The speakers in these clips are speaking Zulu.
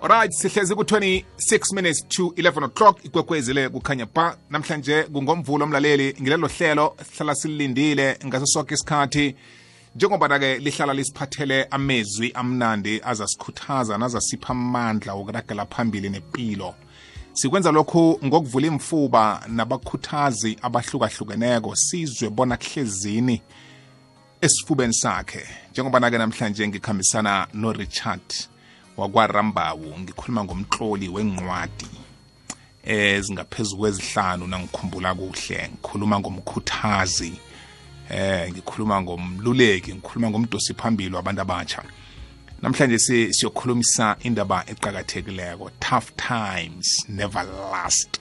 Alright sihlezi ku-26 minutes to 11 o'clock. Ikwekwezile kukhanya ba namhlanje kungomvulo omlaleli ngilelo hlelo sihlala silindile ngaso sonke isikhathi. Njengoba-ke lihlala lisiphathele amezwi amnandi azasikhuthaza nazasipha amandla wokuragela phambili nempilo sikwenza lokhu ngokuvula imfuba nabakhuthazi abahlukahlukeneko. Sizwe bona kuhlezini esifubeni sakhe. Njengoba-ke namhlanje ngikhambisana no-richard wakwarambawu ngikhuluma ngomtloli wencwadi ezingaphezu kwezihlanu nangikhumbula kuhle. Ngikhuluma ngomkhuthazi eh ngikhuluma ngomluleki ngikhuluma ngomdosi phambili wabantu abatsha. Namhlanje siyokhulumisa indaba eqakathekileko tough times never last.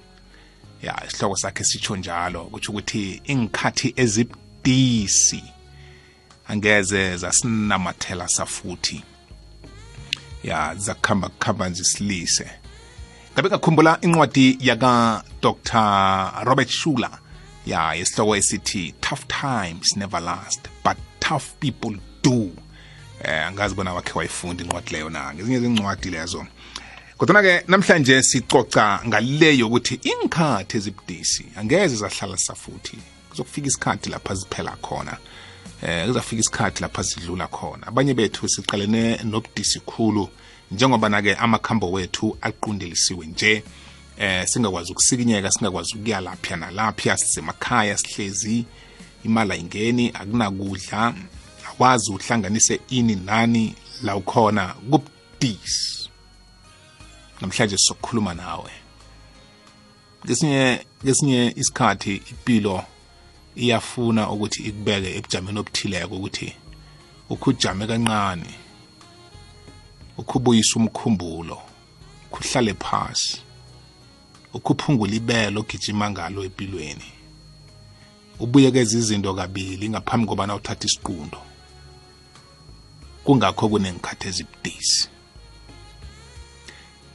Ya isihloko sakhe sitsho njalo kutsho ukuthi ingikhathi ezibudisi angeze zasinamathela safuthi. Ya zakuhamba kuhamba nje silise. Ngabe ngakhumbula incwadi yaka Dr. Robert Schuller ya isihloko esithi tough times never last but tough people do. Eh angazi bona wakhe wayifunda incwadi leyo na? Ngezinye izincwadi lezo. Kodwa-ke namhlanje sicoca ngaleyo ukuthi ingikhathi ezibudisi angeze zahlala safuthi. Kuzokufika isikhathi lapha ziphela khona. Eh kuzafika isikhathi lapha sidlula khona. Abanye bethu siqalene nobudisi khulu njengoba nake amakhambo wethu aqundelisiwe nje. Eh singakwazi ukusikinyeka singakwazi ukuya lapha nalapha sisemakhaya sihlezi imali ayingeni akunakudla akwazi uhlanganise ini nani la ukhona kubudisi. Namhlanje sizokukhuluma nawe. Kesinye kesinye isikhathi impilo iyafuna ukuthi ikubeke ebujameni obuthileko ukuthi ukhujame kancane ukhubuyisa umkhumbulo kuhlale phasi ukhuphungula ibelo ogijima ngalo empilweni. Ubuyekeza izinto kabili ngaphambi kobana uthatha isiqundo. Kungakho kunengikhathi ezibudisi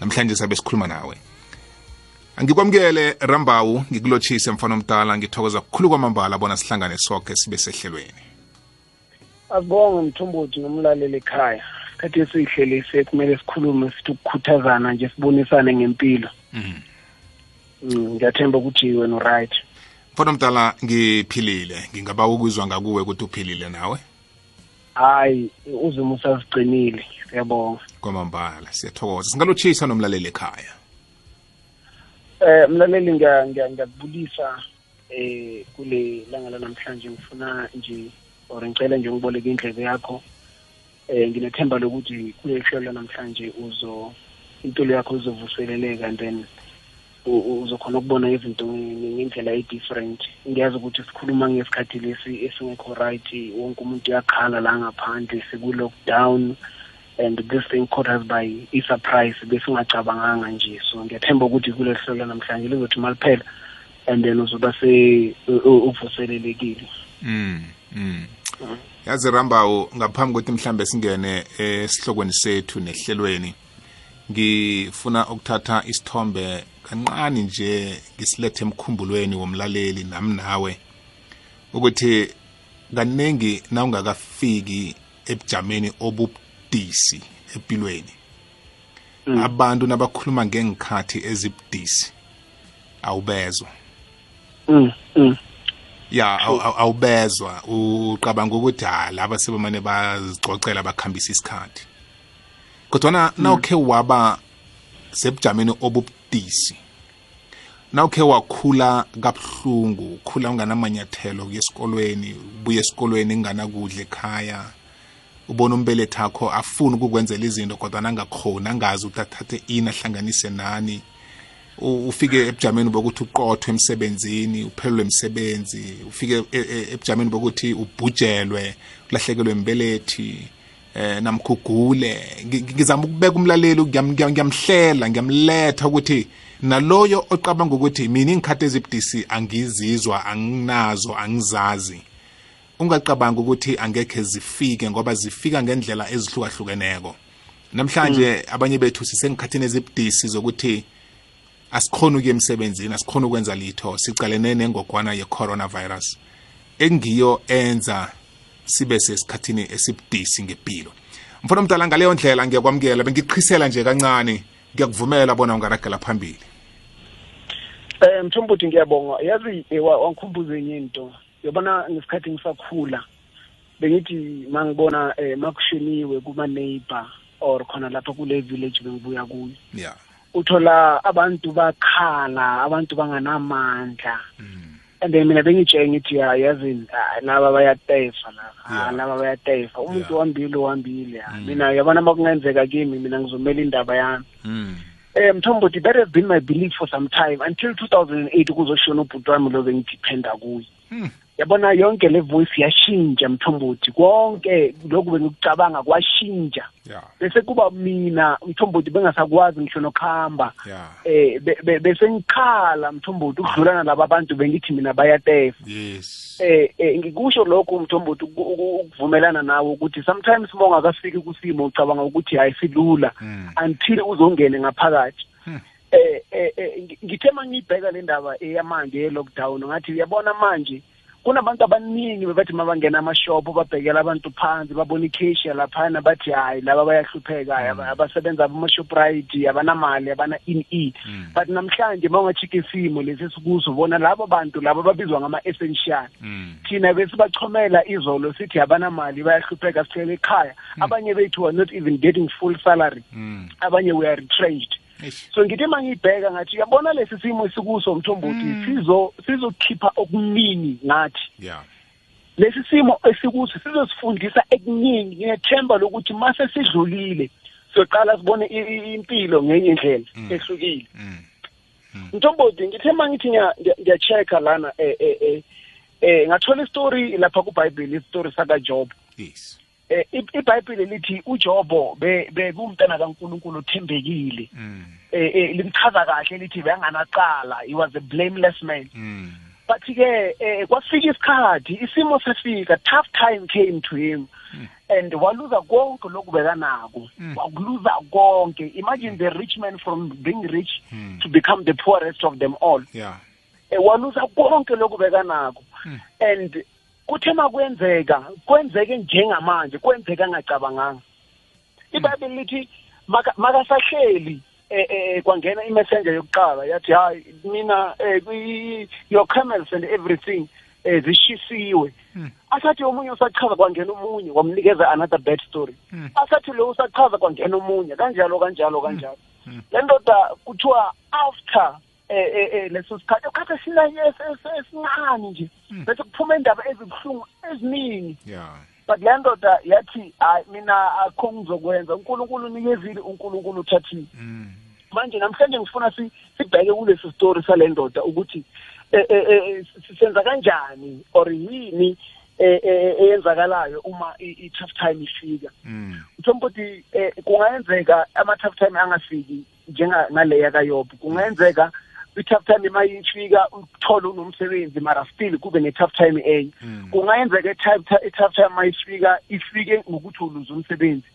namhlanje sabe sikhuluma nawe. Angikwamukele rambawu ngikulotshise mfana omdala ngithokoza kukhulu kwamambala bona sihlangane sonke sibe sehlelweni. Akubonge mthombothi nomlaleli ekhaya. Isikhathi esiyihlelise kumele sikhulume sithi ukukhuthazana nje sibonisane ngempilo. Mhm. Mm, ngiyathemba ukuthi wena uright. Mfana omdala ngiphilile. Ngingaba ukuzwa ngakuwe ukuthi uphilile nawe? Hayi uzima usaziqinile siyabonga. Kwamambala siyathokoza. Singalotshisa nomlaleli ekhaya. Eh mlaleli ngiya- ngiya- ngiyakubulisa eh kule langa lanamhlanje ngifuna nje or ngicela nje ngiboleke indlebe yakho. Eh nginethemba lokuthi kule hlelo lanamhlanje uzo impilo yakho izovuseleleka and then u- u- uzokhona ukubona izinto nge- ngendlela e-different. Ngiyazi ukuthi sikhuluma ngesikhathi lesi esingekho right wonke umuntu uyakhala la ngaphandle siku-lockdown and this thing caught us by i-surprise besingacabanganga nje. So ngiyathemba ukuthi kule hlelo namhlanje lizothi maliphela and then uzoba uvuselelekile. Mm mm. Yazi rambawu ngaphambi kokuthi mhlambe singene esihlokweni sethu nehlelweni ngifuna ukuthatha isithombe kancane nje ngisilethe emkhumbulweni womlaleli nami nawe ukuthi kaningi na ungakafiki ebujameni obubudisi empilweni. Abantu nabakhuluma ngengikhathi ezibudisi awubezwa. Mm, mm. ya aw- aw- awubezwa. Uqabanga ukuthi ha laba sebemane bazicocela bakhambisa isikhathi. Kodwana nawukhe waba sebujameni obubudisi nawukhe wakhula kabuhlungu ukhula unganamanyathelo kuya esikolweni ubuye esikolweni kunganakudla ekhaya ubona umbelethi akho afuni ukukwenzela izinto kodwana angakhoni angazi ukuthi athathe ini ahlanganise nani. U- ufike ebujameni bokuthi uqothwe emsebenzini uphelelwe emsebenzi ufike e- e- ebujameni bokuthi ubhujelwe ulahlekelwe imbelethi eh namkhugule Ngi- ngizama ukubeka umlaleli ngiyam- ngiyam- ngiyamhlela ngiyamletha ukuthi naloyo ocabanga ukuthi mina ingikhathi ezibudisi angizizwa anginazo angizazi. Ungacabanga ukuthi angekhe zifike ngoba zifika ngendlela ezihlukahlukeneko. Namhlanje abanye bethu sisengikhathini ezibudisi zokuthi asikhona ukuya emsebenzini asikhona ukwenza litho sicalene nengogwana ye-coronavirus. Engiyo enza sibe sesikhathini esibudisi ngempilo mfana omdala ngaleyo ndlela ngiyakwamukela bengiqhisela nje kancane ngiyakuvumela bona ungaragela phambili. Eh Mthombothi ngiyabonga. Yazi eh, wa- wangikhumbuza enye into. Yabona ngesikhathi ngisakhula bengithi mangibona eh makushiniwe kuma neighbor or khona lapha kule village bengibuya kuyo yeah uthola abantu bakhala abantu banganamandla and then mina bengitshela ngithi ya yazini ah, laba bayatefa laba Yeah. Ah, laba bayatefa umuntu Yeah. wambili wambili ah. mina yabona makungenzeka kimi mina ngizomela indaba yami mm. eh mthombothi that has been my belief for some time until 2008 kuzoshona ubhuti wami lo bengidiphenda kuye Hmm. Yabona yonke le voice yashintsha mthombothi. Konke lokhu bengikucabanga kwashintsha. Yeah bese kuba mina mthombothi bengasakwazi ngisho nokuhamba. Yeah eh be- be- bese ngikhala mthombothi ukudlulana laba bantu bengithi mina bayatefa. Yes. Eh eh, ngikusho lokho mthombothi uku- uku- ukuvumelana nawe ukuthi sometimes uma ungakafiki kusimo ucabanga ukuthi ayisilula Mm. until uzongene ngaphakathi. Hmm. eh eh eh, ngi- ngithe mangiyibheka le ndaba eyamanje ye-lockdown ngathi uyabona manje kunabantu abaningi bebathi mabangena amashophu babhekela abantu phansi babona ikheshiya laphana bathi hayi laba bayahlupheka hayi, aba- abasebenza abama-shoprite abanamali abana-in-e Mm. but namhlanje ma ungachika isimo lesi esikuso ubona labo bantu labo babizwa ngama-essential Mm. thina besibachomela izolo sithi abanamali bayahlupheka sihlele ekhaya abanye bethu are not even getting full salary Mm. abanye we are retrenched Eish. So ngithi mangiyibheka ngathi uyabona lesi simo esikuso mthombothi? Sizo sizokhipha okuningi ngathi. Yeah. Lesi simo esikuso sizosifundisa ekuningi ngiyethemba lokuthi mase sidlulile soqala sibone impilo ngenye indlela ehlukile. Mm. mthombothi ngithe mangithi ngiya- ngiya- ngiyachecka lana eh eh eh eh ngathola istory lapha kuBhayibheli istory saka Job yes. iBhayibheli lithi uJobo be bekuwumntana kaNkuluNkulu othembekile mm. eh eh limchaza kahle lithi benganaqala he was a blameless man Mm. but ke eh kwafika isikhathi isimo sefika tough time came to him and waluza konke lokubekanako Mm. wakuluza konke imagine the rich man from being rich Mm. to become the poorest of them all yeah eh, waluza konke lokubekanako Mm. and kuthe makwenzeka kwenzeke njengamanje kwenzeka ngacabanganga ibhayibheli lithi maka- makasahleli eh, eh, kwangena imessenger yokuqala yathi hayi mina eh, kwi- your camels and everything eh, zishisiwe Mm. asathi omunye usachaza kwangena omunye wamnikeza another bad story Mm. asathi lo usachaza kwangena omunye kanjalo kanjalo kanjalo Mm. le ndoda kuthiwa after eh eh eh leso sikhathi. Ukhatha sinanye esincane nje? Mm. bese kuphuma indaba ezibuhlungu eziningi. Yeah. But le ndoda yathi hayi mina akho ngizokwenza. uNkulunkulu unikezile uNkulunkulu uthathile. Mm. manje namhlanje ngifuna si sibheke kulesi story sale ndoda ukuthi eh eh eh, sisenza kanjani or yini eh eh, eyenzakalayo uma i i- tough time ifika. Mm. mthombothi eh kungayenzeka ama tough time angafiki njenga ngaleya kaYob. Kungayenzeka i tough time mayifika uthola unomsebenzi mara still kube ne tough time enye Mm. kungayenzeka i tough i tough time mayifika ifike ngokuthi uluze umsebenzi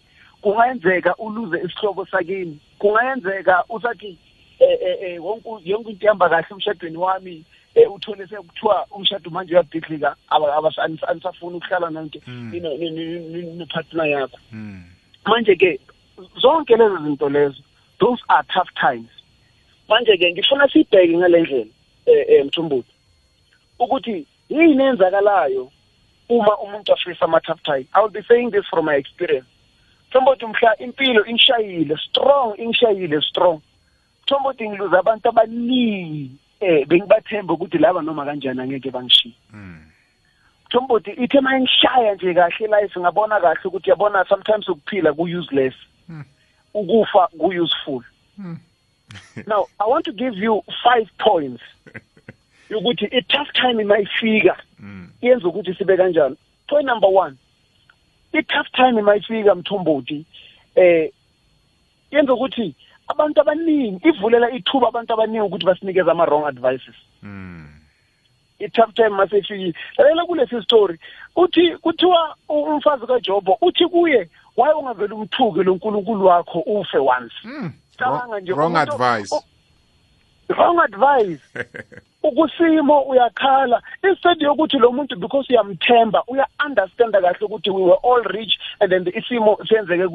kungayenzeka uluze isihlobo sakini kungayenzeka usathi eh eh eh wonke yonke into ihamba kahle emshadweni wami eh uthole sekuthiwa umshado manje uyabhidlika abasafuna ukuhlala nanke Mm. nepartner yakho Mm. manje ke zonke lezo zinto lezo those are tough times manje ke ngifuna sibheke ngalendlela eh eh mthumbuthi ukuthi yini enzakalayo uma umuntu afisa ama tough time i will be saying this from my experience mthumbuthi mhla impilo ingishayile strong ingishayile strong mthumbuthi ngiluza abantu abaningi eh bengibathemba ukuthi laba noma kanjani angeke bangishiye Mm. mthombothi ithe mayingishaya nje kahle life ngabona kahle ukuthi yabona sometimes ukuphila ku-useless Mm. ukufa ku-useful Mm. now i want to give you five points. Yokuthi i-tough time mayifika. Mm. yenza ukuthi sibe kanjani point number one i-tough time mayifika mthombothi. Eh yenza ukuthi abantu abaningi ivulela ithuba abantu abaningi ukuthi basinikeze ama-wrong advices. Mm. i-tough time masefikile. Lalela kulesi story. Uthi kuthiwa umfazi kaJobo uthi kuye waye ungavela umthuke lonkulunkulu wakho ufe once? Mm. Cabanga nje, Wrong advice. wrong advice. Ukusimo uyakhala. Instead yokuthi lo muntu because uyamthemba uya-understanda kahle ukuthi we were all rich and then isimo senzeke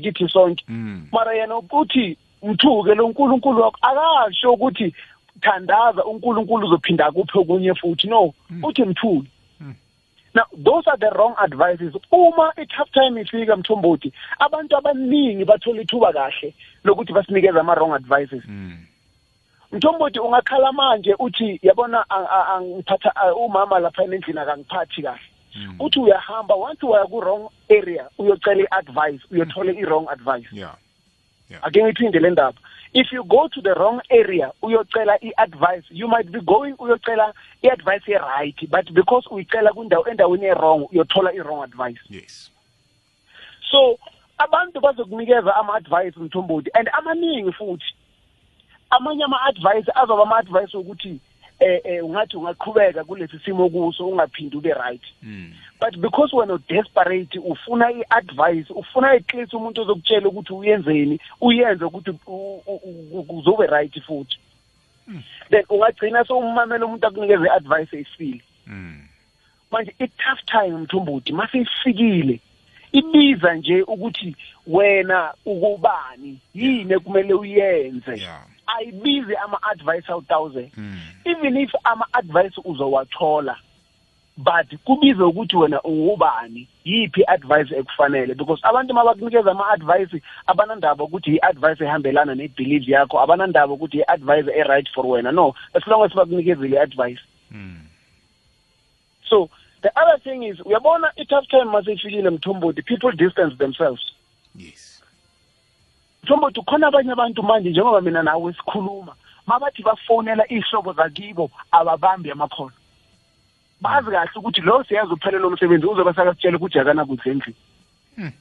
kithi sonke. Mm. mara yena uthi mthuke lo nkulunkulu wakho. Akasho ukuthi thandaza unkulunkulu uzophinda kuphe okunye futhi. No uthi mthule now those are the wrong advices. Uma i-tough time ifika mthombothi abantu abaningi bathola ithuba kahle lokuthi basinikeze ama-wrong advices. Mm. mthombothi ungakhala manje uthi yabona a- a- angiphatha a- umama lapha endlini akangiphathi kahle. Uthi uyahamba once waya ku-wrong area uyocela i-advice uyothola i-wrong advice. Yeah. Ake ngiphinde le ndaba. If you go to the wrong area uyocela i-advice. You might be going uyocela i-advice e-right but because uyicela kwindawo endaweni e-wrong uyothola i-wrong advice. Yes. So abantu bazokunikeza ama-advice mthombothi and amaningi futhi. Amanye ama-advice azoba ama-advice wokuthi eh eh ungathi ungaqhubeka kulesi simo kuso ungaphindi ube right. Mm. but because wena desperate ufuna i-advice ufuna at least umuntu ozokutshela ukuthi uyenzeni uyenze ukuthi uzobe right futhi. Then ungagcina sowummamela umuntu akunikeze i-advice eyisile Mm. manje i-tough time mthumbuthi mase ifikile ibiza nje ukuthi wena ukubani yini ekumele uyenze? Yeah. Ayibizi ama-advice awu-thousand. Mm. even if ama-advice uzowathola but kubize ukuthi wena ungubani yiphi i-advice ekufanele? Because abantu uma bakunikeza ama-advice abanandaba ukuthi i-advice ehambelana ne-belief yakho abanandaba ukuthi i-advice e-right for wena. No as long as bakunikezile i-advice. Mm. so the other thing is uyabona i-tough time maseyifikile mthombothi people distance themselves. Yes. Mthombothi khona abanye abantu manje njengoba mina nawe sikhuluma mabathi bafonela iy'hlobo zakibo ababambi amakhono. Bazi kahle ukuthi lo siyazi uphelele umsebenzi uzobe sakasitshela ukuthi akanakuhle endlini. Hmm.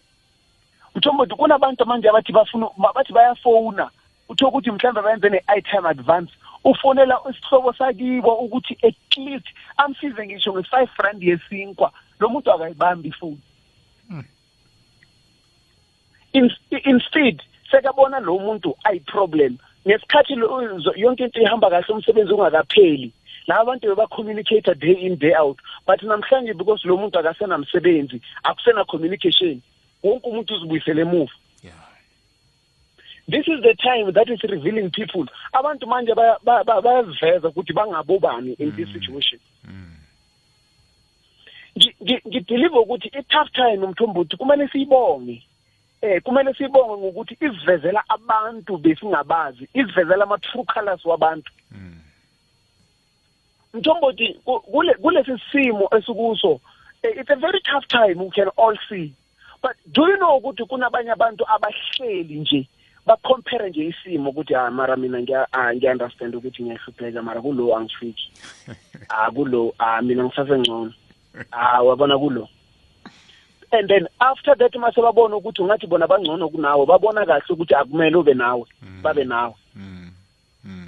mthombothi kunabantu manje abathi bafuna bathi bayafona utho ukuthi mhlawumbe bayenze ne-item advance. Ufonela isihlobo sakibo ukuthi at least amsize ngisho nge-five rand yesinkwa. Lo muntu akayibambi ifoni. In- instead sekabona lo muntu ayi-problem. Ngesikhathi lo- zo- yonke into ihamba kahle umsebenzi ungakapheli. Laba bantu beba-communicate day in day out. But namhlanje because lo muntu akasenamsebenzi akusena-communication wonke umuntu uzibuyisele emuva. Yeah. This is the time that is revealing people. Abantu manje baya- ba- ba- bayaziveza ukuthi bangabobani in this situation. Ngi- ngi- ngibelieve ukuthi i-tough time mthombothi kumele siyibonge. Eh kumele siyibonge ngokuthi isivezela abantu besingabazi isivezela ama-true colors wabantu. Mm. mthombothi ku- kule kulesi simo esikuso eh, it's a very tough time we can all see. But do you know ukuthi kunabanye abantu abahleli nje bacompare nje isimo ukuthi ah mara mina ah, ngiya-understand ukuthi ngiyahlupheka mara kulo angifiki. Ah kulo ah mina ngisasengcono. Ah wabona kulo? And then after that mase babona ukuthi ungathi bona bangcono kunawe babona kahle ukuthi akumele ube nawe babe nawe.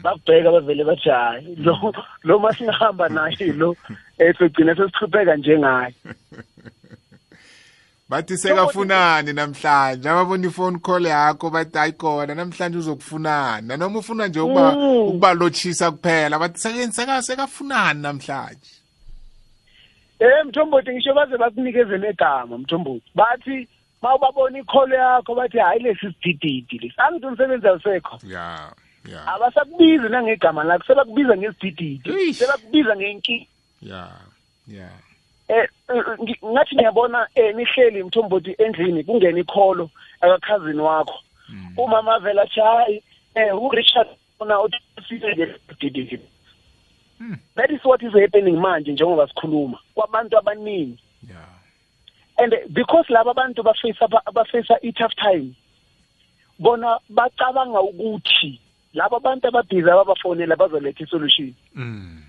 Bakubheka bavele bathi hayi lo lo masingahamba naye lo eh sigcina sesihlupheka njengaye bathi sekafunani namhlanje? Ababona ifone call yakho bathi hayi khona namhlanje uzokufunana. Noma ufuna nje ukuba Mm. ukuba lochisa kuphela bathi sekafunani namhlanje? Eh mthombothi ngisho baze bakunikeze negama mthombothi. Bathi mawubabona ikholo yakho bathi hayi lesi sidididi lesi. Angithi umsebenzi awusekho. Yeah yeah abasakubizi nangegama lakho sebakubiza ngesidididi Eish. sebakubiza ngenki. Yeah yeah eh eh, ngi- ngathi ngiyabona eh nihleli mthombothi endlini kungena ikholo akakhazini wakho. Umama vela athi hayi eh uRichard una uthile dididi Mm. that is what is happening manje njengoba sikhuluma kwabantu abaningi yeah and because laba bantu bafisa bafisa i-tough time bona bacabanga ukuthi laba bantu ababhizi ababafonela bazoletha isolution mm.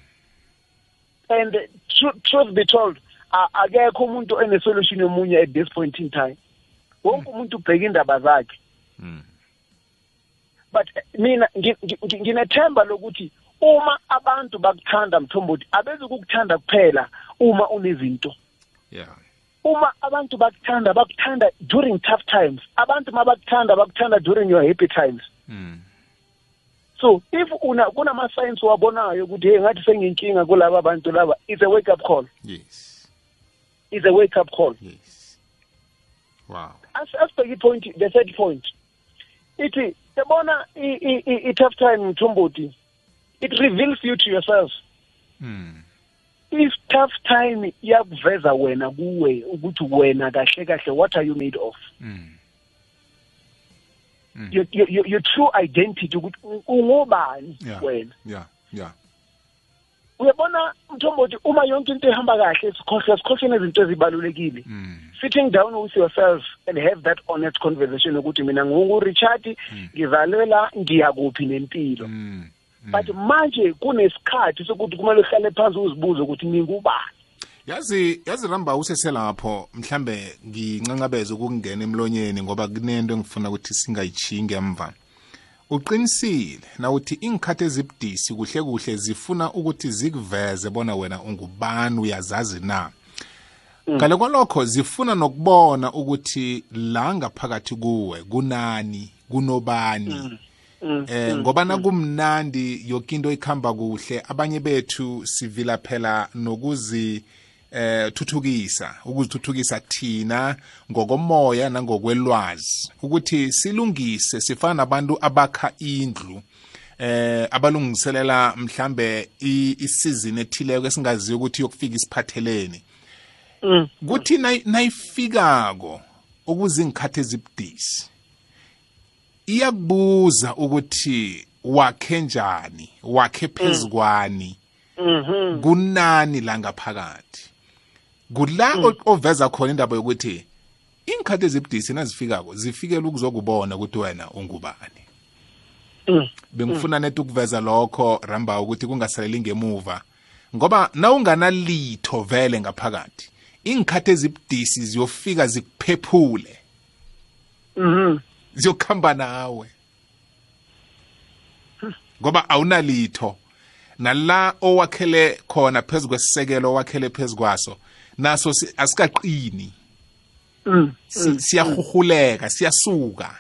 and tru- truth be told a- akekho umuntu enesolution yomunye at this point in time wonke umuntu ubheka indaba zakhe Mm. but eh, mina ngi- ngi- ngi- nginethemba lokuthi uma abantu bakuthanda mthombothi abezi kukuthanda kuphela uma unezinto. Yeah. Uma abantu bakuthanda bakuthanda during tough times. Abantu mabakuthanda bakuthanda during your happy times. Mm. so if una kunama-signs wabonayo ukuthi hey ngathi senginkinga kulaba bantu laba it's a wake up call. Yes. It's a wake up call. Yes. Wow. As- asibheke ipoint the third point ithi yabona i- i- i- i-tough time mthombothi it reveals you to yourself Mm. if tough time iyakuveza wena kuwe ukuthi wena kahle kahle what are you made of Mm. your, your, your, your true identity ukuthi u- ungobani Yeah. wena Yeah. Yeah. uyabona mthombothi uma yonke into ihamba kahle sikhohlwa sikhohlwe nezinto ezibalulekile Mm. sitting down with yourself and have that honest conversation ukuthi mina ngingu-richard ngizalela ngiyakuphi nempilo Mm. But manje kunesikhathi sokuthi kumele uhlale phansi uzibuze ukuthi ngingubani yazi yazi ramba useselapho mhlambe ngincancabeze ukungena emlonyeni ngoba kunento engifuna ukuthi singayichingi emva. Uqinisile na uthi ingikhathi ezibudisi kuhle kuhle zifuna ukuthi zikuveze bona wena ungubani uyazazi na? Ngale kwalokho zifuna nokubona ukuthi la ngaphakathi kuwe kunani kunobani? Eh ngoba nakumnandi yokinto ikhamba kuhle abanye bethu sivila phela nokuzi eh thuthukisa ukuzithuthukisa thina ngokomoya nangokwelwazi. Ukuthi silungise sifana nabantu abakha indlu eh abalungiselela mhlambe i- isizini ethileko esingaziyo ukuthi yokufika isiphatheleni kuthi nayi- nayifikako okuzingikhathi ezibudisi iyakubuza ukuthi wakhe njani wakhe phezukwani kunani la ngaphakathi? Kula o- oveza khona indaba yokuthi ingikhathi ezibudisi nazifikako zifikela ukuzokubona ukuthi wena ungubani. Bengifuna net ukuveza lokho ramba ukuthi kungasaleli ngemuva. Ngoba nawunganalitho vele ngaphakathi ingikhathi ezibudisi ziyofika zikuphephule. Mhm ziyokuhamba nawe. Ngoba awunalitho. Nala owakhele khona phezu kwesisekelo owakhele phezu kwaso naso si- asikaqini. Mm Si- siyahuhuleka siyasuka.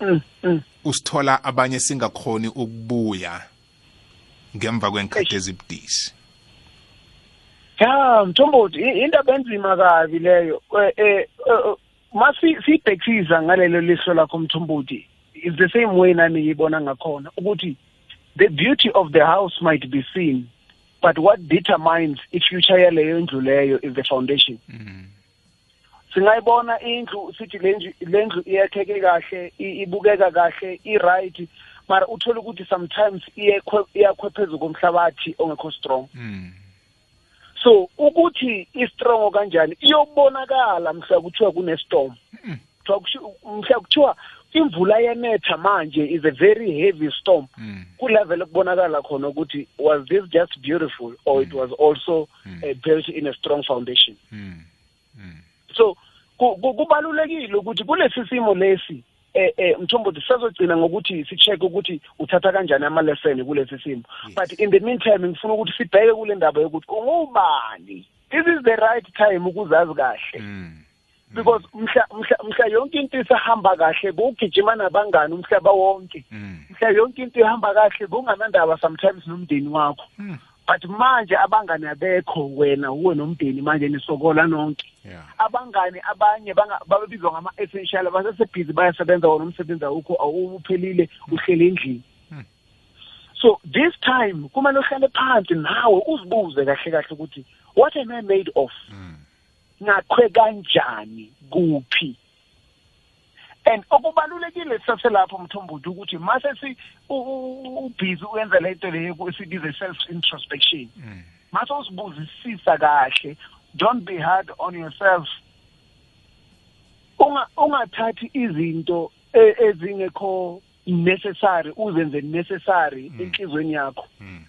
mm mm. Usithola abanye singakhoni ukubuya ngemva kwenkhathi ezibudisi. Ya mthombothi indaba enzima kabi leyo Eh, eh eh, masi sibhekisa ngalelo lihlo lakho mthombothi is the same way nami ngibona ngakhona ukuthi the beauty of the house might be seen but what determines i-future yaleyo ndlu leyo is the foundation. Singayibona indlu sithi le ndlu le ndlu iyakheke kahle i- ibukeka kahle i-right mara uthole ukuthi sometimes iyekhwe- iyakhwe phezu komhlabathi ongekho strong. Mm. So ukuthi i-strong kanjani? Iyobonakala mhla kuthiwa kunestorm. Kusho- mhla kuthiwa imvula yenetha manje is a very heavy storm. Mm. kulevel ekubonakala khona ukuthi was this just beautiful or it was also uh, built in a strong foundation? Mm. so ku- ku- kubalulekile ukuthi kulesi simo lesi eh eh mthombothi sazogcina ngokuthi sicheck ukuthi uthatha kanjani ama lesson kulesi simo. But in the meantime ngifuna ukuthi sibheke kule ndaba yokuthi ungubani? This is the right time ukuzazi kahle. Mm. because mhla mhla mhla yonke into isahamba kahle kugijima nabangani umhlaba wonke. Mm. mhla yonke into ihamba kahle kunganandaba sometimes nomndeni wakho. Mm. But manje abangani abekho wena uwe nomndeni manje nisokola nonke Yeah. abangani abanye banga- babizwa ngama-essential basesebhizi bayasebenza wona umsebenzi awukho awuphelile uhlele endlini Hmm. so this time kumele uhlale phansi nawe uzibuze kahle kahle ukuthi what am i made of Mm. ngakhwe kanjani kuphi and okubalulekile sisaselapho mthombothi ukuthi mase si ubhizi uyenza le nto leyo esibiza self introspection Mm. mase uzibuzisisa kahle. Don't be hard on yourself. Unga ungathathi izinto e- ezingekho necessary uzenze necessary enhlizweni yakho. Mm.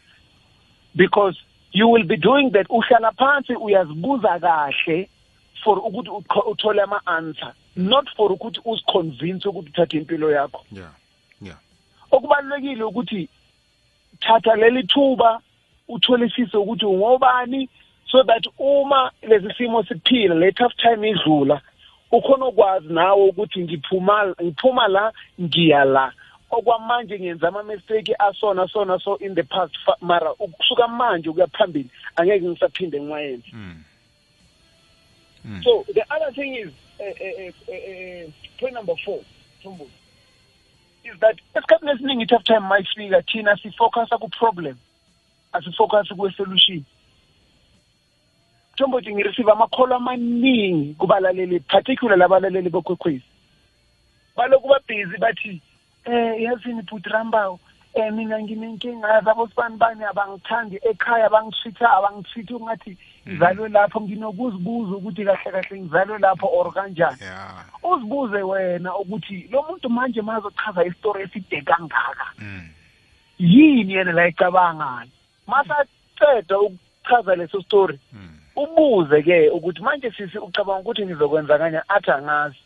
because you will be doing that. Uhlala phansi uyazibuza kahle. For ukuthi utho- uthole ama answer not for ukuthi uziconvince ukuthi uthathe impilo yakho Yeah. Yeah. okubalulekile ukuthi thatha leli thuba utholisise ukuthi ungobani so that uma lesi simo siphila le tough time idlula ukhona ukwazi nawe ukuthi ngiphuma ngiphuma la ngiya la okwamanje ngenza ama mistake asona sona so in the past mara ukusuka manje ukuya phambili angeke ngisaphinde ngiwayenze Mm. Mm. so the other thing is uh, uh, uh, point number 4 Mthombothi is that esikhathini esiningi i-tough time mayifika thina sifocusa ku-problem asifocus kwe-solution. Mthombothi ngireceive amakholo amaningi kubalaleli particular labalaleli bokwekhwezi baloku babhizi bathi eh yazini bhuti rambawo eh mina nginenkinga zabo sibani bani? Abangithandi ekhaya abangithitha abangithithi ungathi ngizalwe lapho nginokuzibuza ukuthi kahle kahle ngizalwe lapho or kanjani. Uzibuze wena ukuthi lo muntu manje mazochaza isitori eside kangaka? Mm. yini yena la icabangayo masaceda ukuchaza leso story. Mm. ubuze ke ukuthi manje sisi ucabanga ukuthi ngizokwenza kanye athi angazi.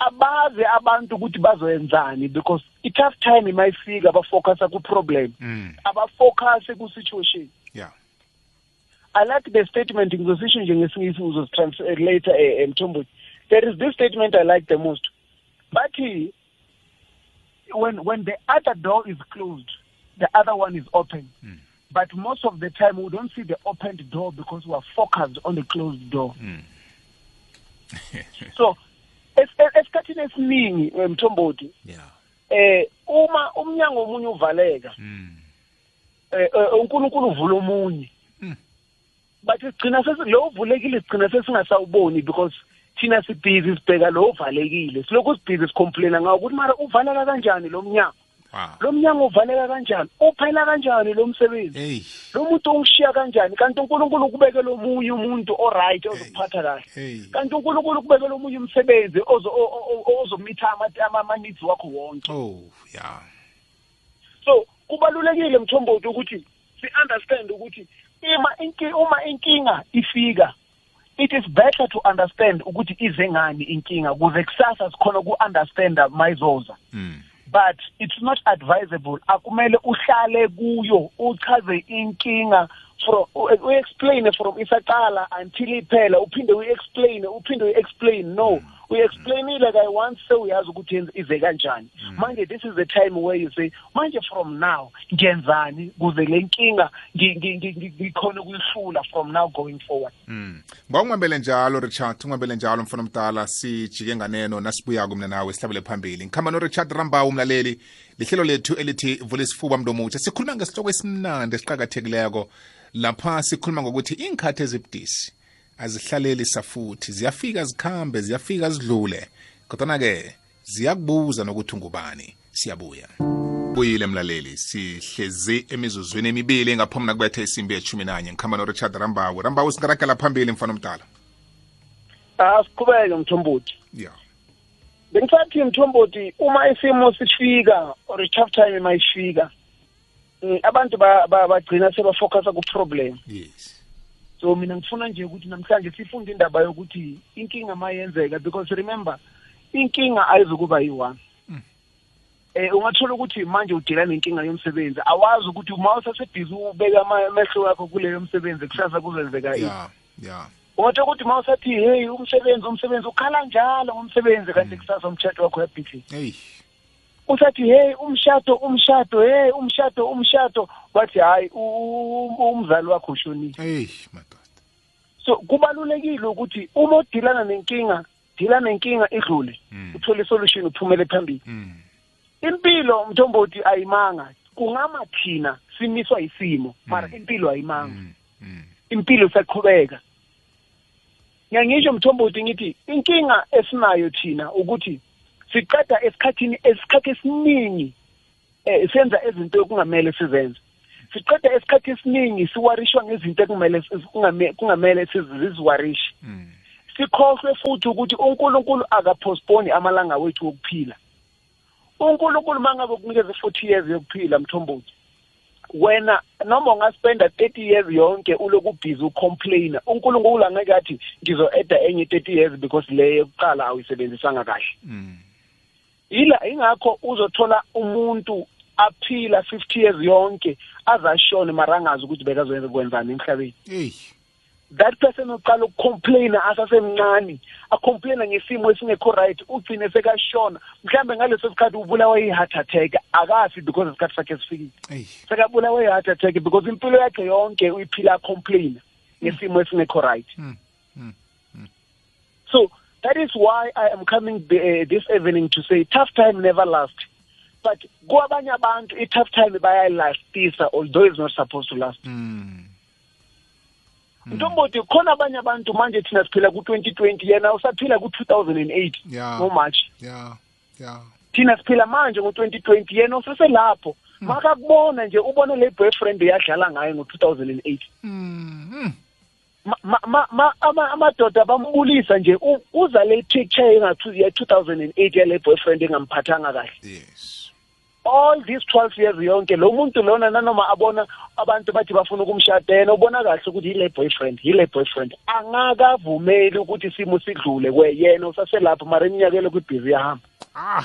Abazi abantu ukuthi bazoyenzani because i-tough time mayifika bafocusa ku-problem. Mm. abafocuse ku-situation. Yeah. I like the statement ngizosisho nje ngesingisi ngizositranslate eh, Mthombothi. There is this statement I like the most. Bathi when when the other door is closed the other one is open. Mm. but most of the time we don't see the opened door because we are focused on the closed door. Mm. so esikhathini esiningi eh, Mthombothi yeah eh uma umnyango omunye uvaleka mm. eh eh, uNkulunkulu uvula omunye Mm. but sigcina lo uvulekile sigcina sesingasawuboni because thina sibhizi sibheka lo uvalekile silokhu sibhizi sicomplaina ngawo ukuthi mara uvaleka kanjani lo mnyango lo mnyango uvaleka kanjani? Uphela kanjani lo msebenzi? Hey lo muntu ungishiya kanjani? Kanti uNkulunkulu ukubeke lo munye umuntu oright ozokuphatha kahle. Hey kanti uNkulunkulu ukubeke lo munye umsebenzi ozo- o- o- o- ozomitha ama- ama- ama-needs wakho wonke. Oh yeah so kubalulekile mthombothi ukuthi si-understand ukuthi ima inki uma inkinga ifika it is better to understand ukuthi ize ngani inkinga ukuze kusasa sikhona uku-understanda mayizoza mm. But it's not advisable. Akumele uhlale kuyo uchaze inkinga from uexplain from isaqala until iphela uphinde uyi-explain uphinde uyi-explain no. Uyi-explainile kayi once sewuyazi ukuthi yenze- ize kanjani manje this is the time where you say manje from now ngiyenzani kuze le nkinga ngi- ngi- ngi- ngi- ngikhone ukuyihlula from now going forward Mm. Ngawungabele njalo Richard, ungabele njalo mfana omdala sijike nganeno nasibuyako mina nawe sihlabele phambili. Ngikhamba no Richard Rambawu umlaleli. Lihlelo lethu elithi vule isifuba mndomutsha. Sikhuluma ngesihloko esimnandi esiqhakathekileko. Lapha sikhuluma ngokuthi inkhathi ezibudisi azihlaleli safuthi, ziyafika zikhambe, ziyafika zidlule. Kodwa ke ziyakubuza nokuthi ungubani. Siyabuya. buyile mlaleli sihlezi emizuzwini emibili ngaphambi nakubetha isimbi yeshumi nanye. Ngikhamba no-richard rambawu rambawu singaragela phambili mfana omdala. Asiqhubeke mthombothi. Ya. Bengisathi mthombothi uma isimo sifika or i-tough time mayifika mm, abantu ba- ba- bagcina sebafocusa ku-problem. Yes. So mina ngifuna nje ukuthi namhlanje sifunde indaba yokuthi inkinga mayenzeka because remember inkinga ayizukuba yi-one. Eh ungathola ukuthi manje udila nenkinga yomsebenzi. Awazi ukuthi uma usasebhizi ubeka ama- amehlo wakho kuleyo msebenzi kusasa kuzenzeka yini ya ya ungathola ukuthi uma usathi hey umsebenzi umsebenzi ukhala njalo ngomsebenzi kanti kusasa umtshato wakho uyabhizi eyi usathi hey umshado umshado hey umshado umshado. Wathi hayi umzali wakho ushonile. Eyi madoda. So kubalulekile ukuthi uma udilana nenkinga dila nenkinga idlule. Mm. uthole isolution uphumele phambili. Mm. impilo mthombothi ayimanga. Kungama thina simiswa isimo mara impilo ayimanga. Impilo isaqhubeka ngiyangisho mthombothi ngithi inkinga esinayo thina ukuthi siqeda esikhathini esikhathi esiningi eh senza izinto okungamele sizenze siqeda esikhathi esiningi siwarishwa ngezinto ekumele kungame- kungamele siziwarishe Mm. sikhohlwe futhi ukuthi uNkulunkulu akapostpone amalanga wethu okuphila uNkulunkulu mangabe kunikeza 40 years yokuphila mthombothi wena noma ungaspenda 30 years yonke uloku busy ucomplaina uNkulunkulu angeke athi ngizo-eda enye 30 years because le yokuqala awuyisebenzisanga kahle Mm. Yila ingakho uzothola umuntu aphila 50 years yonke azashone mara angazi ukuthi bekazoyenza kwenzani emhlabeni. Eyi. That person uqala ukucomplaina asasemncane acomplaina ngesimo esingekho right ugcine sekashona. Mhlambe ngaleso sikhathi ubulawa yi-heart attack akafi because isikhathi sakhe sifikile. Eyi. Sekabulawa yi-heart attack because impilo yakhe yonke uyiphila acomplaina ngesimo esingekho right. Mm. Mm. so that is why i am coming uh, this evening to say tough time never last. But kwabanye abantu i-tough time bayayilastisa although it's not supposed to last. Mm. ntomboti khona abanye abantu manje thina siphila ku-2020 yena usaphila ku-2008 Yeah. ngomarch yeah. Yeah. Thina siphila manje ngo-2020 yena useselapho. Makakubona nje ubone le boyfriend yadlala ngayo ngo-2008 amadoda bambulisa nje. Uza le picture engathu- ye-2008 yale boyfriend engamphathanga kahle. Yes. All these 12 years yonke lo muntu lona nanoma abona abantu bathi bafuna ukumshada yena ubona kahle ukuthi yile boyfriend yile boyfriend. Angakavumeli ukuthi isimo sidlule kwe yena usaselapho mara iminyaka ele kwibhizi yahamba. Ah.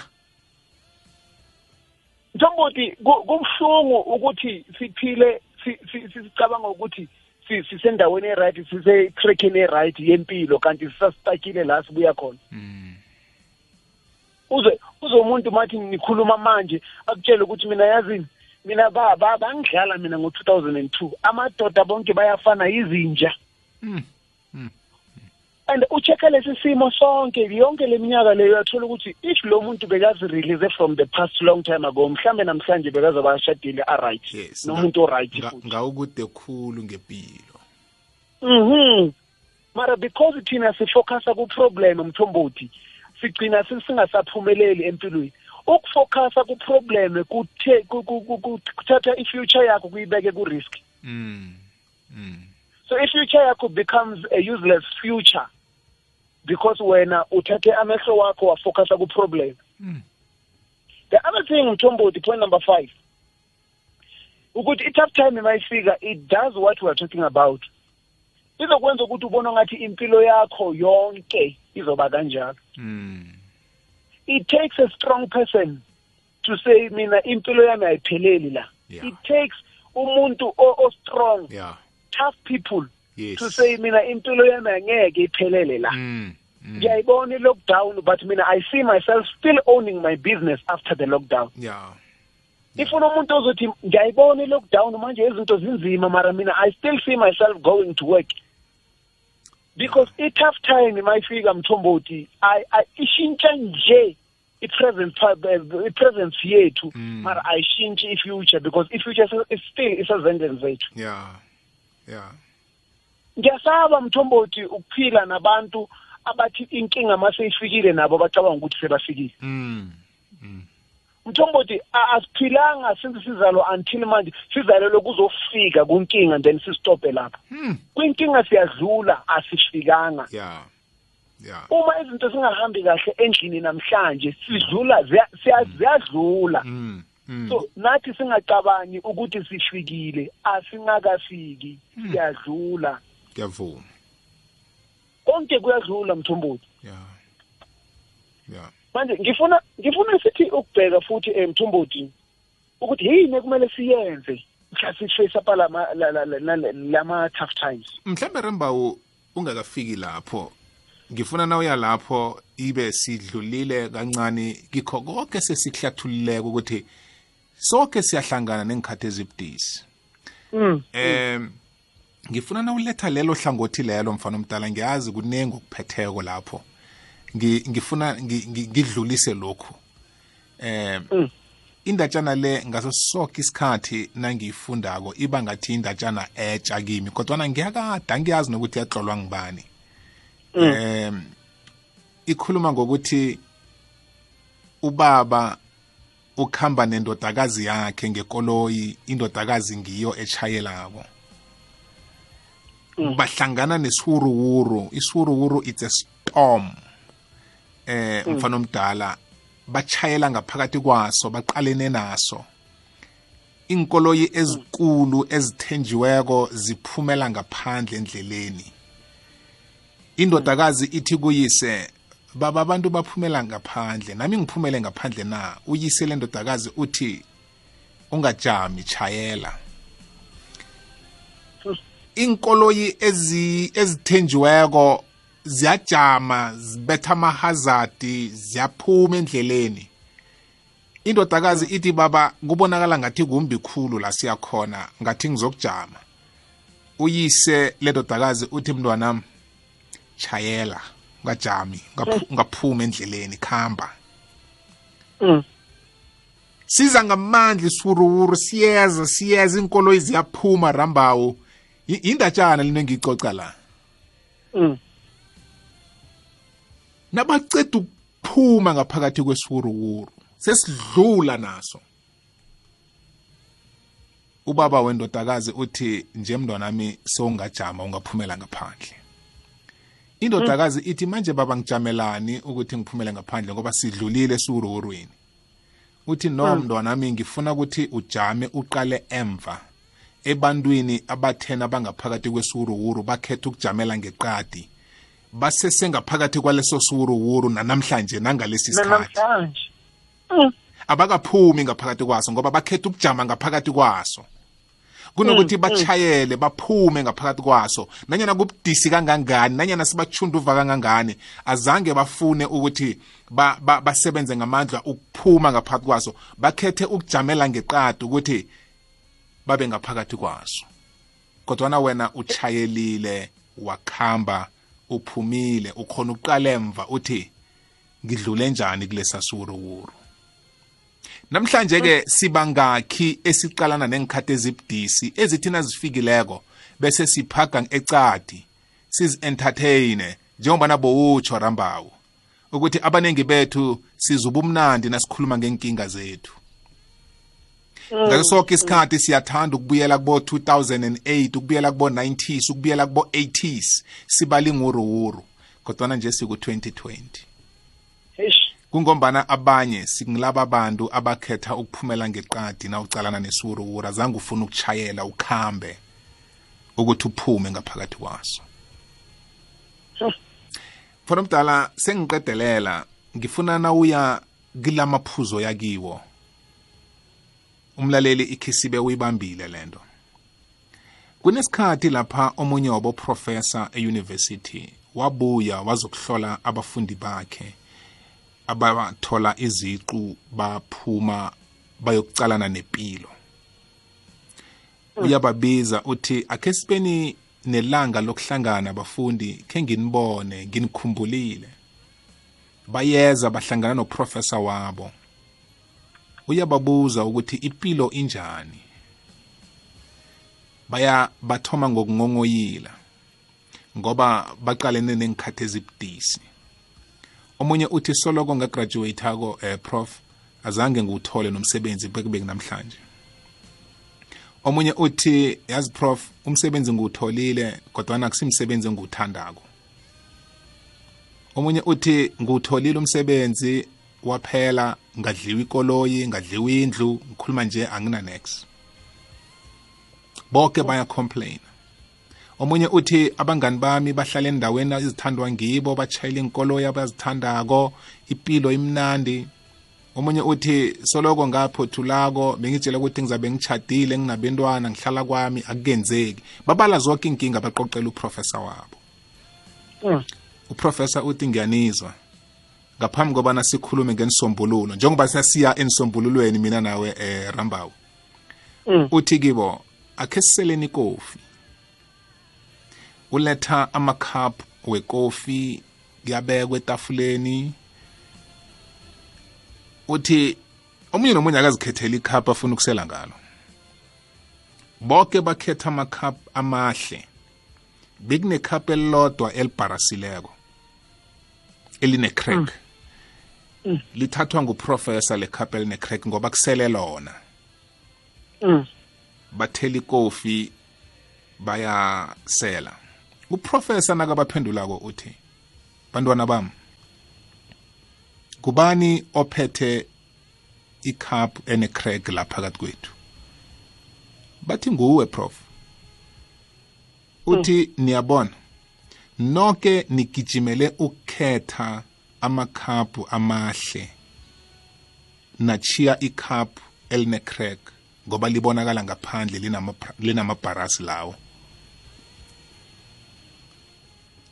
Mthombothi ku- kubuhlungu ukuthi siphile si- si- sicabanga ukuthi si- sisendaweni eright sise trackini eright yempilo kanti sisastakile la sibuya khona mm. uze uze umuntu mathi nikhuluma manje akutshele ukuthi mina yazini mina ba ba- bangidlala mina ngo-2002 amadoda bonke bayafana izinja Mm. And ucheck lesi simo sonke yonke leminyaka leyo uyathola ukuthi if lo muntu bekazi-release from the past long time ago mhlambe namhlanje bekazoba ashadile a-right yes nomuntu o-right ngawukude khulu ngempilo mhm. Mara because thina sifocusa ku-problem mthombothi sigcina si- singasaphumeleli empilweni. Ukufocusa ku-problem kuthatha i-future yakho kuyibeke ku-risk. Mm. Mm. so i-future yakho becomes a useless future. Because wena uthathe amehlo wakho wafocusa ku-problem Mm. the other thing mthombothi point number five ukuthi i-tough time mayifika it does what we are talking about izokwenza ukuthi ubone ngathi impilo yakho yonke izoba kanjalo Mm. it takes a strong person to say mina impilo yami ayipheleli la Yeah. it takes umuntu o- o-strong yeah tough people yes. To say mina impilo yami angeke iphelele la. Mm. Mm. ngiyayibona i-lockdown but mina i see myself still owning my business after the lockdown. Yeah. Ifuna umuntu ozothi ngiyayibona i-lockdown manje izinto zinzima mara mina i still see myself going to work. Because i-tough time mayifika mthombothi I- I- ishintsha nje i-present pa- eh, i-presence yethu. Mm. mara ayishintshi i-future because i-future is- is still isezandleni zethu. Yeah. Yeah. Ngiyasaba mthombothi ukuphila nabantu abathi inkinga maseyifikile nabo bacabanga ukuthi sebafikile mm. Mm. mthombothi asiphilanga since sizalwa until manje sizalelwe kuzofika kunkinga then sisitope lapha Mm. kwinkinga siyadlula asifikanga yeah yeah uma izinto zingahambi kahle endlini namhlanje sidlula siya- ziyadlula mm. Mm. so nathi singacabangi ukuthi sifikile asingakafiki siyadlula ngiyavuma konke kuyadlula mthombothi yeah yeah manje ngifuna ngifuna sithi ukubheka futhi emthombothi ukuthi yini ekumele siyenze mhla siface up lama la- la- la- la- lama tough times? Mhlambe rembawu ungakafiki lapho. Ngifuna na uya lapho ibe sidlulile kancane kikho konke sesikuhlathululeka ukuthi sonke siyahlangana nengikhathi ezibudisi. Mm. Ngifuna na uletha lelo hlangothi lelo mfana omdala? Ngiyazi kunengi okuphetheko lapho. Ngi- ngifuna ngi- ngi- ngidlulise lokhu. Em Mm. indatshana le ngaso sonke isikhathi nangiyifundako iba ngathi indatshana etsha kimi kodwana ngiyakada ngiyazi nokuthi yatlolwa ngibani em ikhuluma ngokuthi ubaba ukhamba nendodakazi yakhe ngekoloyi indodakazi ngiyo etshayelako bahlangana nesiwuruwuru isiwuruwuru it's a storm. Eh mfana omdala bachayela ngaphakathi kwaso baqalene naso. Inkoloyi ezikulu ezithenjiweko ziphumela ngaphandle endleleni. Indodakazi ithi kuyise baba abantu baphumela ngaphandle. Nami ngiphumele ngaphandle na? Uyise le ndodakazi uthi ungajami chayela. Inkoloyi ezi ezithenjiweko ziyajama zibetha amahazadi ziyaphuma endleleni. Indodakazi ithi baba kubonakala ngathi kumbi khulu la siyakhona ngathi ngizokujama. Uyise le ndodakazi uthi mntwanami chayela ungajami ungaphu- ungaphuma endleleni khamba. Mm. siza ngamandla isiwuruwuru siyeza siyeza inkoloyi ziyaphuma rambawu. I- indatshana lento engiyicoca la. Mm. nabaceda ukuphuma ngaphakathi kwesiwuruwuru sesidlula naso. Ubaba wendodakazi uthi nje mntwanami sowungajama ungaphumela ngaphandle. Indodakazi ithi manje baba ngijamelani ukuthi ngiphumele ngaphandle ngoba sidlulile esiwuruwurweni. Uthi no mntwanami ngifuna ukuthi ujame uqale emva. Ebantwini abathena bangaphakathi kwesiwuruwuru bakhetha ukujamela ngeqadi. Basesengaphakathi kwaleso siwuruwuru nanamhlanje nangalesi sikhathi. Namhlanje Mm. abakaphumi ngaphakathi kwaso ngoba bakhetha ukujama ngaphakathi kwaso. Kunokuthi bachayele baphume ngaphakathi kwaso. Nanyana kubudisi kangangani nanyana sibachunduva kangangani azange bafune ukuthi ba, ba, basebenze ngamandla ukuphuma ngaphakathi kwaso. Bakhethe ukujamela ngeqadi ukuthi babe ngaphakathi kwaso. Kodwana wena uchayelile wakhamba uphumile ukhona ukuqala emva uthi ngidlule njani kulesa suruwuru namhlanje ke sibangakhi esiqalana nengikhathi ezibudisi ezithina zifikileko bese siphaga ecadi sizi-entertaine njengoba nabo utsho rambawu ukuthi abaningi bethu sizuba umnandi nasikhuluma ngenkinga zethu. Ngaso sonke isikhathi siyathanda ukubuyela kubo 2008 ukubuyela kubo 90s ukubuyela kubo 80s sibala inguruwuru kodwana nje siku-2020 Eish. kungombana abanye singilaba abantu abakhetha ukuphumela ngeqadi na ucalana nesiwuruwuru azange ufuna ukuchayela ukhambe ukuthi uphume ngaphakathi kwaso. Fona mdala sengiqedelela ngifuna nawuya kila maphuzo yakiwo umlaleli ikhisibe uyibambile lento. Kunesikhathi lapha omunye waboprofesa euniversity wabuya wazokuhlola abafundi bakhe. Abathola iziqu baphuma bayokucalana nempilo uyababiza uthi akhe sibeni nelanga lokuhlangana abafundi khe nginibone nginikhumbulile. Bayeza bahlangana noprofesa wabo. Uyababuza ukuthi impilo injani. Baya bathoma ngokungongoyila ngoba baqalene nengikhathi ezibudisi. Omunye uthi soloko ngagraduate-ako eh, prof. Azange ngiwuthole nomsebenzi bekube namhlanje omunye uthi yazi prof umsebenzi ngiwutholile kodwana akusimsebenzi engiwuthandako. Omunye uthi ngiwutholile umsebenzi waphela ngadliwa ikoloyi ngadliwa indlu ngikhuluma nje angina next bonke bayacomplaina. Omunye uthi abangani bami bahlala endaweni ezithandwa ngibo bachayela inkoloyi abazithandako impilo imnandi. Omunye uthi soloko ngaphothulako bengitshela ukuthi ngizabe ngichadile nginabentwana ngihlala kwami akukenzeki. Babala zonke inkinga baqoqela uprofesa wabo. Mm. uprofesa uthi ngiyanizwa. Ngaphambi kobana sikhulume ngenisombululo njengoba sasiya enisombululweni mina nawe eh, rambawu. Mm. uthi kibo akhe siseleni ikofi uletha amakhaphu wekofi kuyabekwa etafuleni. Uthi omunye nomunye akazikhethela ikhaphu afuna ukusela ngalo. Bonke bakhetha amakhaphu amahle. Bekunekhaphu elilodwa elibharasileko eline-crack. Lithathwa nguprofesa lekhaphu eline-crack ngoba kusele lona. Mm. bathela ikofi bayasela. Uprofesa nakabaphendulako uthi bantwana bami kubani ophethe icup ene-crack la phakathi kwethu? Bathi nguwe prof. Uthi niyabona nonke nigijimele ukukhetha amakhaphu amahle nachiya ikhaphu eline-crack ngoba libonakala ngaphandle linama- linamabharasi lawo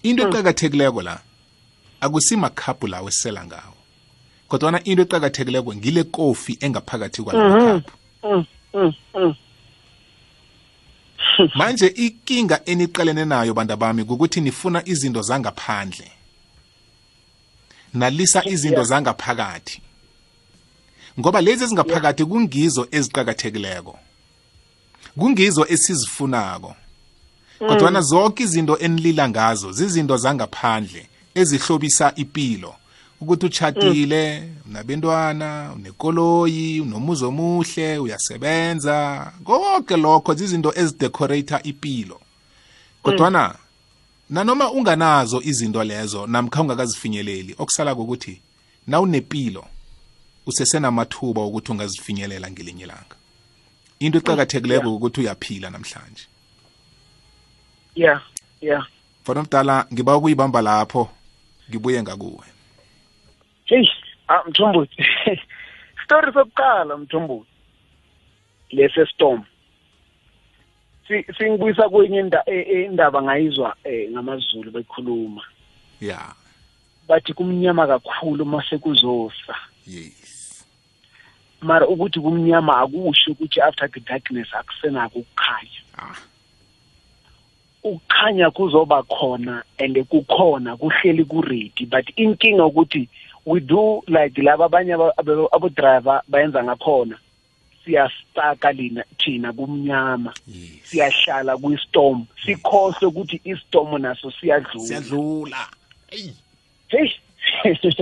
into eqakathekileko la akusimakhaphu lawo esisela ngawo kodwana into eqakathekileko ngile kofi engaphakathi kwalamakaphu Mm. Mm. Mm. manje inkinga eniqalene nayo bantu bami kukuthi nifuna izinto zangaphandle nalisa izinto zangaphakathi. Ngoba lezi ezingaphakathi kungizo eziqakathekileko. Kungizo esizifunako. Kodwana zonke izinto enilila ngazo zizinto zangaphandle ezihlobisa impilo ukuthi uchatile unabentwana unekoloyi unomuzi omuhle uyasebenza. Konke lokho zizinto ezidecorata impilo kodwana nanoma unganazo izinto lezo namkha ungakazifinyeleli okusala kokuthi nawunepilo usesenamathuba ukuthi ungazifinyelela ngelinye ilanga. Into eqakathekileko Yeah. ukuthi uyaphila namhlanje. Yeah yeah. Mfana omdala ngiba ukuyibamba lapho ngibuye ngakuwe. Hey ah mthombothi story sokuqala mthombothi lese storm singibuyisa kwenye e- e- indaba ngayizwa eh, ngamaZulu bekhuluma. Ya. Bathi kumnyama kakhulu mase kuzosa yes. Mara ukuthi kumnyama akusho ukuthi after the darkness akusenako ukukhanya. Ah. Ukukhanya kuzoba khona and kukhona kuhleli ku-ready but inkinga ukuthi we do like laba abanye aba- abo abo driver bayenza ngakhona. Siyastaka lina thina kumnyama. Siyahlala kwi-storm. Sikhohle ukuthi i-storm naso siyadlula. Siyadlula. Hey.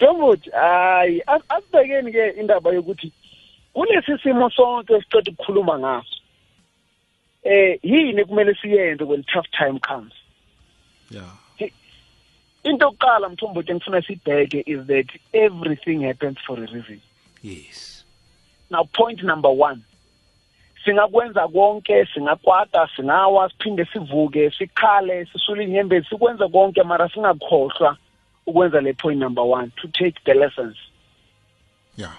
Domuthi hayi as- asibhekeni ke indaba yokuthi kulesi simo sonke esiceda ukukhuluma ngaso eh yini kumele siyenze when tough time comes? Ya. Into yokuqala mthombothi engifuna sibheke is that everything happens for a reason. Yes. Now point number one singakwenza konke singakwata singawa siphinde sivuke sikhale sisule inyembezi sikwenza konke mara singakhohlwa ukwenza le point number one to take the lessons. Ya.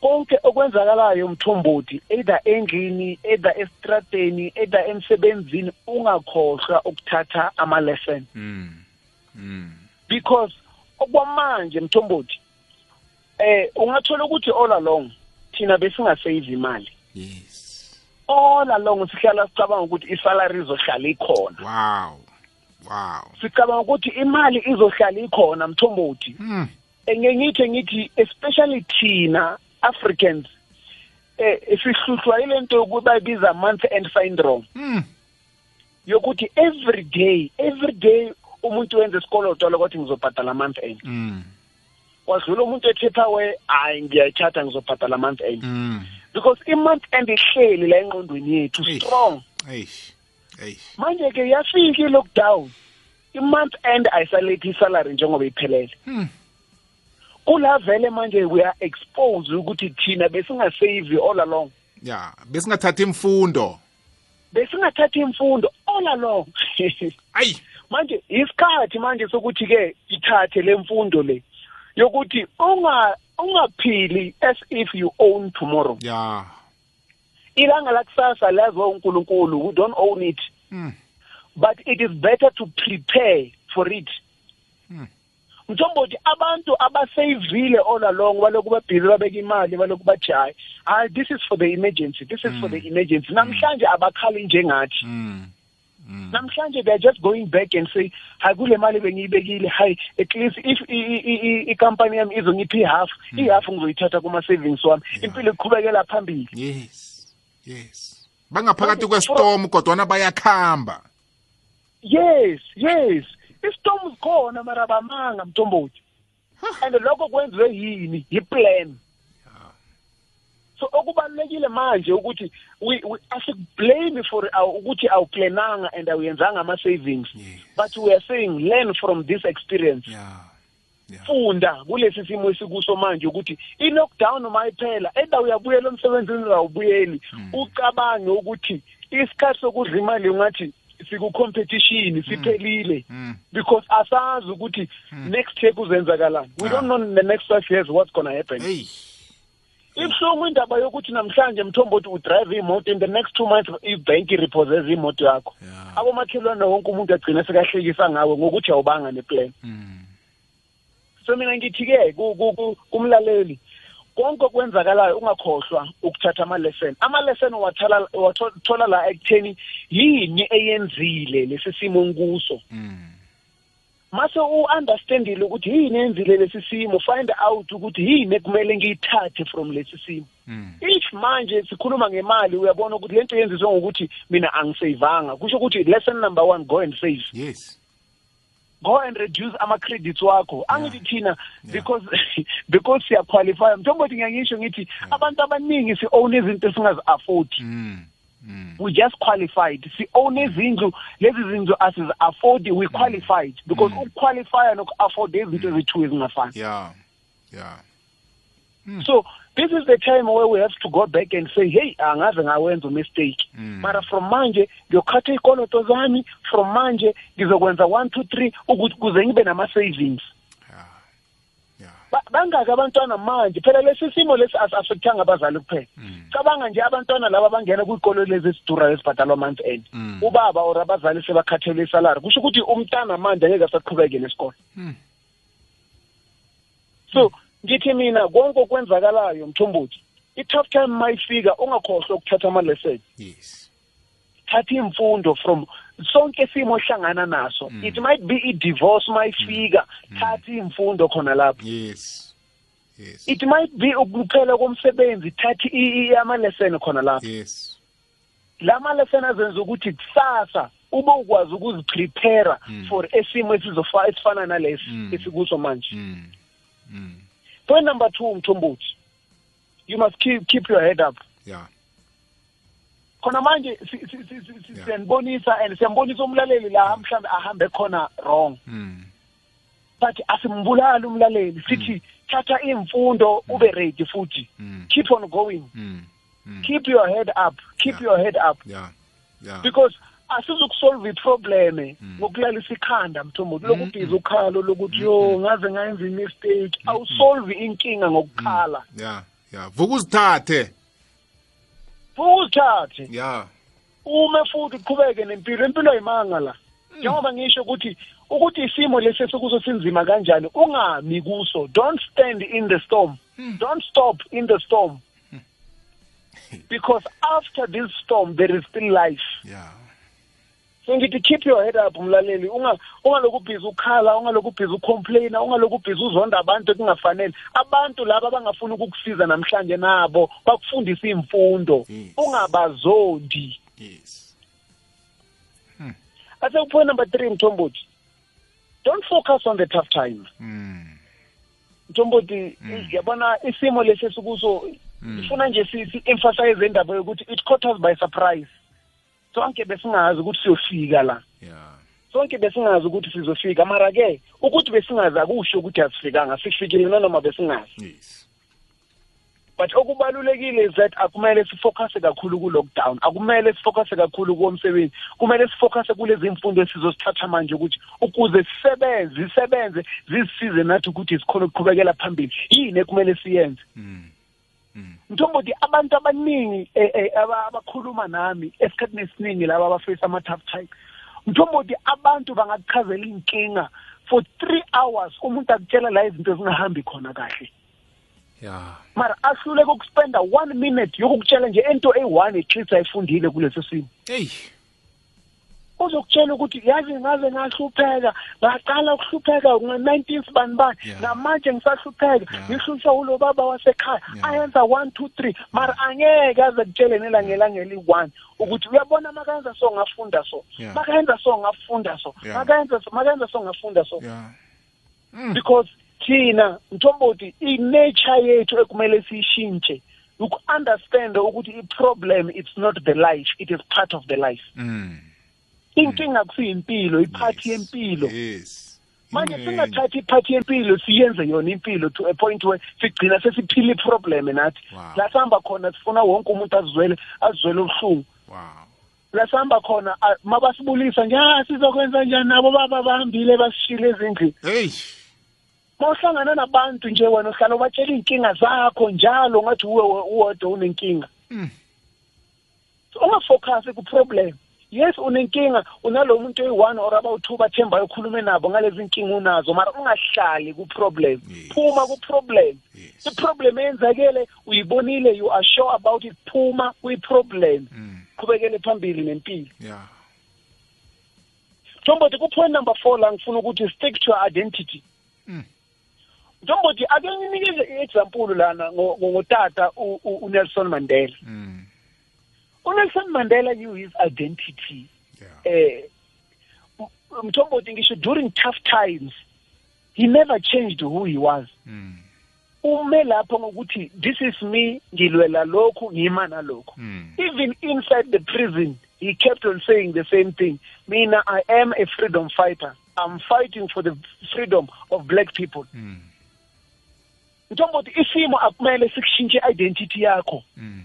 Konke okwenzakalayo mthombothi either endlini either estradeni either emsebenzini ungakhohlwa ukuthatha ama-lesson. Mm mm because okwamanje mthombothi eh ungathola ukuthi all along thina besingasave imali. Yes. All along sihlala sicabanga ukuthi isalary izohlala ikhona. Wow. Wow. Sicabanga ukuthi imali izohlala ikhona mthombothi. Mm engengithi ngithi especially thina Africans eh sihluhlwa ile nto yokuba ibiza month end syndrome mm yokuthi every day every day umuntu wenza isikoloto lokuthi ngizobhadala month end. Mm kwadlula umuntu ethetha we hayi ngiyayithatha ngizobhadala month end. Mm. Because i-month end ihleli la engqondweni yethu Eish. strong. eish eish. Manje ke yafika i-lockdown i-month end ayisalethi isalary njengoba iphelele. Mm kula vele manje we are exposed ukuthi thina besingasave all along. Ya besingathatha imfundo. Besingathatha imfundo all along. Ayi. Manje isikhathi manje sokuthi ke ithathe lemfundo le yokuthi unga ungaphili as if you own tomorrow. Ya. Ilanga lakusasa laziwa uNkulunkulu we don't own it. Mm but it is better to prepare for it. Hmm. mthombothi abantu abaseyivile all along baloku babhizi babeka imali baloku bathi hayi hayi this is for the emergency this is for the emergency. Namhlanje abakhali njengathi. Mm mm namhlanje they are just going back and say hayi kule mali bengiyibekile. Hayi at least if i- i- i- i-company yami izongipha i-half i-half ngizoyithatha kuma-savings wami. Impilo iqhubekela phambili. Yes. Yes. Bangaphakathi kwestorm kodwana bayakhamba. Yes yes. Istorm sikhona mara bamanga mthombothi. And lokho kwenziwe yini? Yi-plan. So okubalulekile manje ukuthi we, we asikublame for our, ukuthi awuplananga and awuyenzanga ama-savings Yes. but we are saying learn from this experience. Ya funda kulesi simo esikuso manje ukuthi i-lockdown mayiphela eda uyabuyela emsebenzini awubuyeli ucabange ukuthi isikhathi sokudla imali ungathi siku-competition siphelile. Mm because asazi ukuthi next year kuzenzakalani. We Ah. don't know the next five years what's gonna happen. Hey. Ibuhlungu indaba yokuthi namhlanje mthombothi udrive imoto in the next two months ibhenki irepossesse imoto yakho. Ya abomakhelwane wonke umuntu agcina sekahlekisa ngawe ngokuthi awubanga neplan. Mm so mina ngithi-ke ku- ku- ku- kumlaleli konke okwenzakalayo ungakhohlwa ukuthatha ama-lesson. Ama-lesson wathola wathola la ekutheni yini eyenzile lesi simo nkuso mm mase u-understandile ukuthi yini enzile lesi simo find out ukuthi yini ekumele ngiyithathe from lesi simo. Mm. if manje sikhuluma ngemali uyabona ukuthi lento yenziswe ngokuthi mina angisavanga kusho ukuthi lesson number one go and save. Yes. Go and reduce ama-credits wakho. Angithi thina Yeah. because because siyaqualifya. Mthombothi ngiyangisho ngithi abantu abaningi si-own izinto esingazi-affodi mm. Mm. we just qualified. Si-own izindlu lezi zindlu asizi-affodi we qualified. Because ukuqualifya noku-afforda izinto eziyi-two ezingafani yeah. Yeah. So this is the time where we have to go back and say hey angaze ngawenza umistake Mm. mara from manje ngiyokhatha iy'koloto zami. From manje ngizokwenza one two three ukuthi kuze ngibe nama-savings. yeah yeah Ba- bangaki abantwana manje phela lesi simo lesi asi-affectanga abazali kuphela. Cabanga nje abantwana laba bangena kwiy'kolo lezi esidurayo ezibhadalwa month end. Mm. ubaba or abazali sebakhathele isalari kusho ukuthi umntana manje angeke asaqhubeke nesikole Mm. so ngithi mina konke okwenzakalayo mthombothi i-tough time mayifika ungakhohlwa ukuthatha ama-lesson. Yes. Thatha imfundo from sonke simo ohlangana naso. It might be i-divorce mayifika thatha imfundo khona lapho. Yes. Yes. It might be ukuphela komsebenzi thatha i- i- ama-lesson khona lapho. Yes. La ma-lesson azenza ukuthi kusasa ube ukwazi ukuziprepara for esimo esizofa- esifana nalesi Mm. esikuso manje. Mm. Mm. point number two mthombothi. You must keep, keep your head up. Yeah. Khona manje siyanibonisa and siyambonisa umlaleli la mhlawumbe ahambe khona wrong. Mm. but asimbulali umlaleli sithi thatha imfundo ube ready futhi. Mm. keep on going. Mm. Mm. keep your head up. Keep your head up. Because asizukusolve iprobleme ngokulalisa ikhanda mthombothi lokubhiza ukhalo lokuthi yo ngaze ngayenza imistake. Awusolve inkinga ngokukhala yeah. Yeah. Vuka uzithathe. Uzithathe yeah ume futhi uqhubeke nempilo impilo ayimanga la. Njengoba ngisho ukuthi ukuthi isimo lesi esikuso sinzima kanjani ungami kuso. Don't stand in the storm. Don't stop in the storm. Because after this storm there is still life. Yeah so ngithi keep your head up mlaleli. Unga ungaloku ubhizi ukhala ungaloku ubhizi ucomplaina ungaloku ubhizi uzonda abantu ekungafanele. Abantu laba abangafuni ukukusiza namhlanje nabo bakufundisa imfundo. Ungabazondi. Yes. Ase point number 3 mthombothi. Don't focus on the tough time. Mm. mthombothi yabona isimo lesi esikuso ifuna nje si si- emphasize indaba yokuthi it caught us by surprise. Sonke besingazi ukuthi siyofika la. Yeah. Sonke besingazi ukuthi sizofika mara ke ukuthi besingazi akusho ukuthi asifikanga sifikile nanoma besingazi. Yes. But okubalulekile is that akumele sifocuse kakhulu ku-lockdown akumele sifocuse kakhulu komsebenzi kumele sifocuse kulezi mfundo esizosithatha manje ukuthi ukuze sisebenze zisebenze zisisize nathi ukuthi sikhona ukuqhubekela phambili. Yini ekumele siyenze? Mm. Mthombothi abantu abaningi eh, eh, aba- abakhuluma nami esikhathini esiningi laba abafisa ama-tough time mthombothi abantu bangakuchazela inkinga for three hours umuntu akutshela la izinto ezingahambi khona kahle. Yeah mara ahluleke ukuspenda one minute yokukutshela nje into eyi-one at ayifundile kulesi simo. Hey uzokutshela ukuthi yazi ngaze ngahlupheka ngaqala ukuhlupheka ngo-nineteenth bani bani Yeah. namanje ngisahlupheka Yeah. ngihlushwa ulo baba wasekhaya Yeah. ayenza one two three mara angeke aze kutshele nelangela one ukuthi uyabona makayenza so ngafunda so Yeah. makayenza so ngafunda so Yeah. makayenza so makayenza so ngafunda so yeah because thina mthombothi i-nature yethu ekumele siyishintshe uku-understanda ukuthi i-problem it's not the life it is part of the life mm. Inkinga kusiyimpilo iphathi Yes. yempilo. Yes. Manje Ingxenye. singathathi iphathi yempilo siyenze yona impilo to a point where sigcina sesiphila iproblem nathi. Wow. la sihamba khona sifuna wonke umuntu azizwele azizwele ubuhlungu. Wow. La sihamba khona a- mabasibulisa nje "Ah, sizokwenza njani? Nabo baba bahambile basishile ezindlini. Hey. Mawuhlangana nabantu nje wena uhlala ubatshela iy'nkinga zakho njalo ngathi uwe uwodwa unenkinga. Mm. So ungafocus ku-problem. Yes unenkinga unalo muntu oyi-one or abawu-two bathembayo ukhulume nabo ngalezi nkinga unazo mara ungahlali ku-problem Yes. phuma ku-problem yes i-problem eyenzakele uyibonile you are sure about it phuma kwi-problem mm. qhubekele phambili nempilo yeah Ntomboti ku-point number four la ngifuna ukuthi stick to your identity Mm. Ntomboti ake nginikeze i-example lana ngo- ngo- ngotata uNelson Mandela Mm. uNelson Mandela knew his identity Yeah. eh M- Mtomboti ngisho during tough times he never changed who he was Mm. ume lapho ngokuthi this is me ngilwela lokhu ngima nalokhu Mm. even inside the prison he kept on saying the same thing mina i am a freedom fighter i'm fighting for the freedom of black people Mm. ntomboti isimo akumele sikushintshe identity yakho Mm.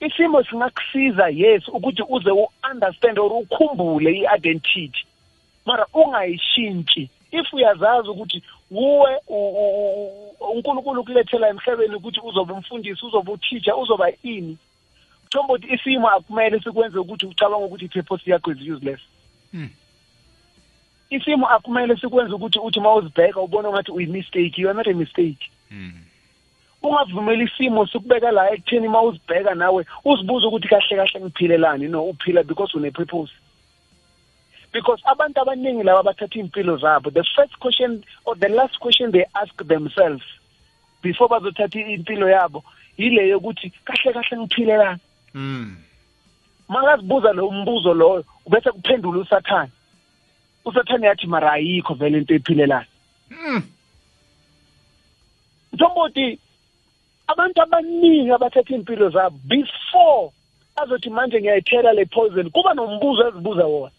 Isimo singakusiza yes ukuthi uze u-understand or ukhumbule i-identity mara ungayishintshi if uyazazi ukuthi wuwe u- u- u- unkulunkulu ukulethela emhlabeni ukuthi uzobe umfundisi uzobe uteacher uzoba ini mthombothi isimo akumele sikwenze ukuthi ucabanga ukuthi i-purpose yakho is useless Mm. isimo akumele sikwenze ukuthi uthi uma uzibheka ubone ngathi uyi-mistake you are not a mistake Mm. Ungavumeli isimo sikubeka la ekutheni uma uzibheka nawe uzibuze ukuthi kahle kahle ngiphilelani no uphila because une-purpose because abantu abaningi laba bathatha iy'mpilo zabo the first question or the last question they ask themselves before bazothatha impilo yabo yile yokuthi kahle kahle ngiphilelani Mm. makazibuza lo mbuzo loyo ubese kuphendula usathane usathane yathi mara ayikho vele into ephilelayo Mm. ntomboti abantu abaningi abathatha impilo zabo before azothi manje ngiyayithela le poison kuba nombuzo ezibuza wona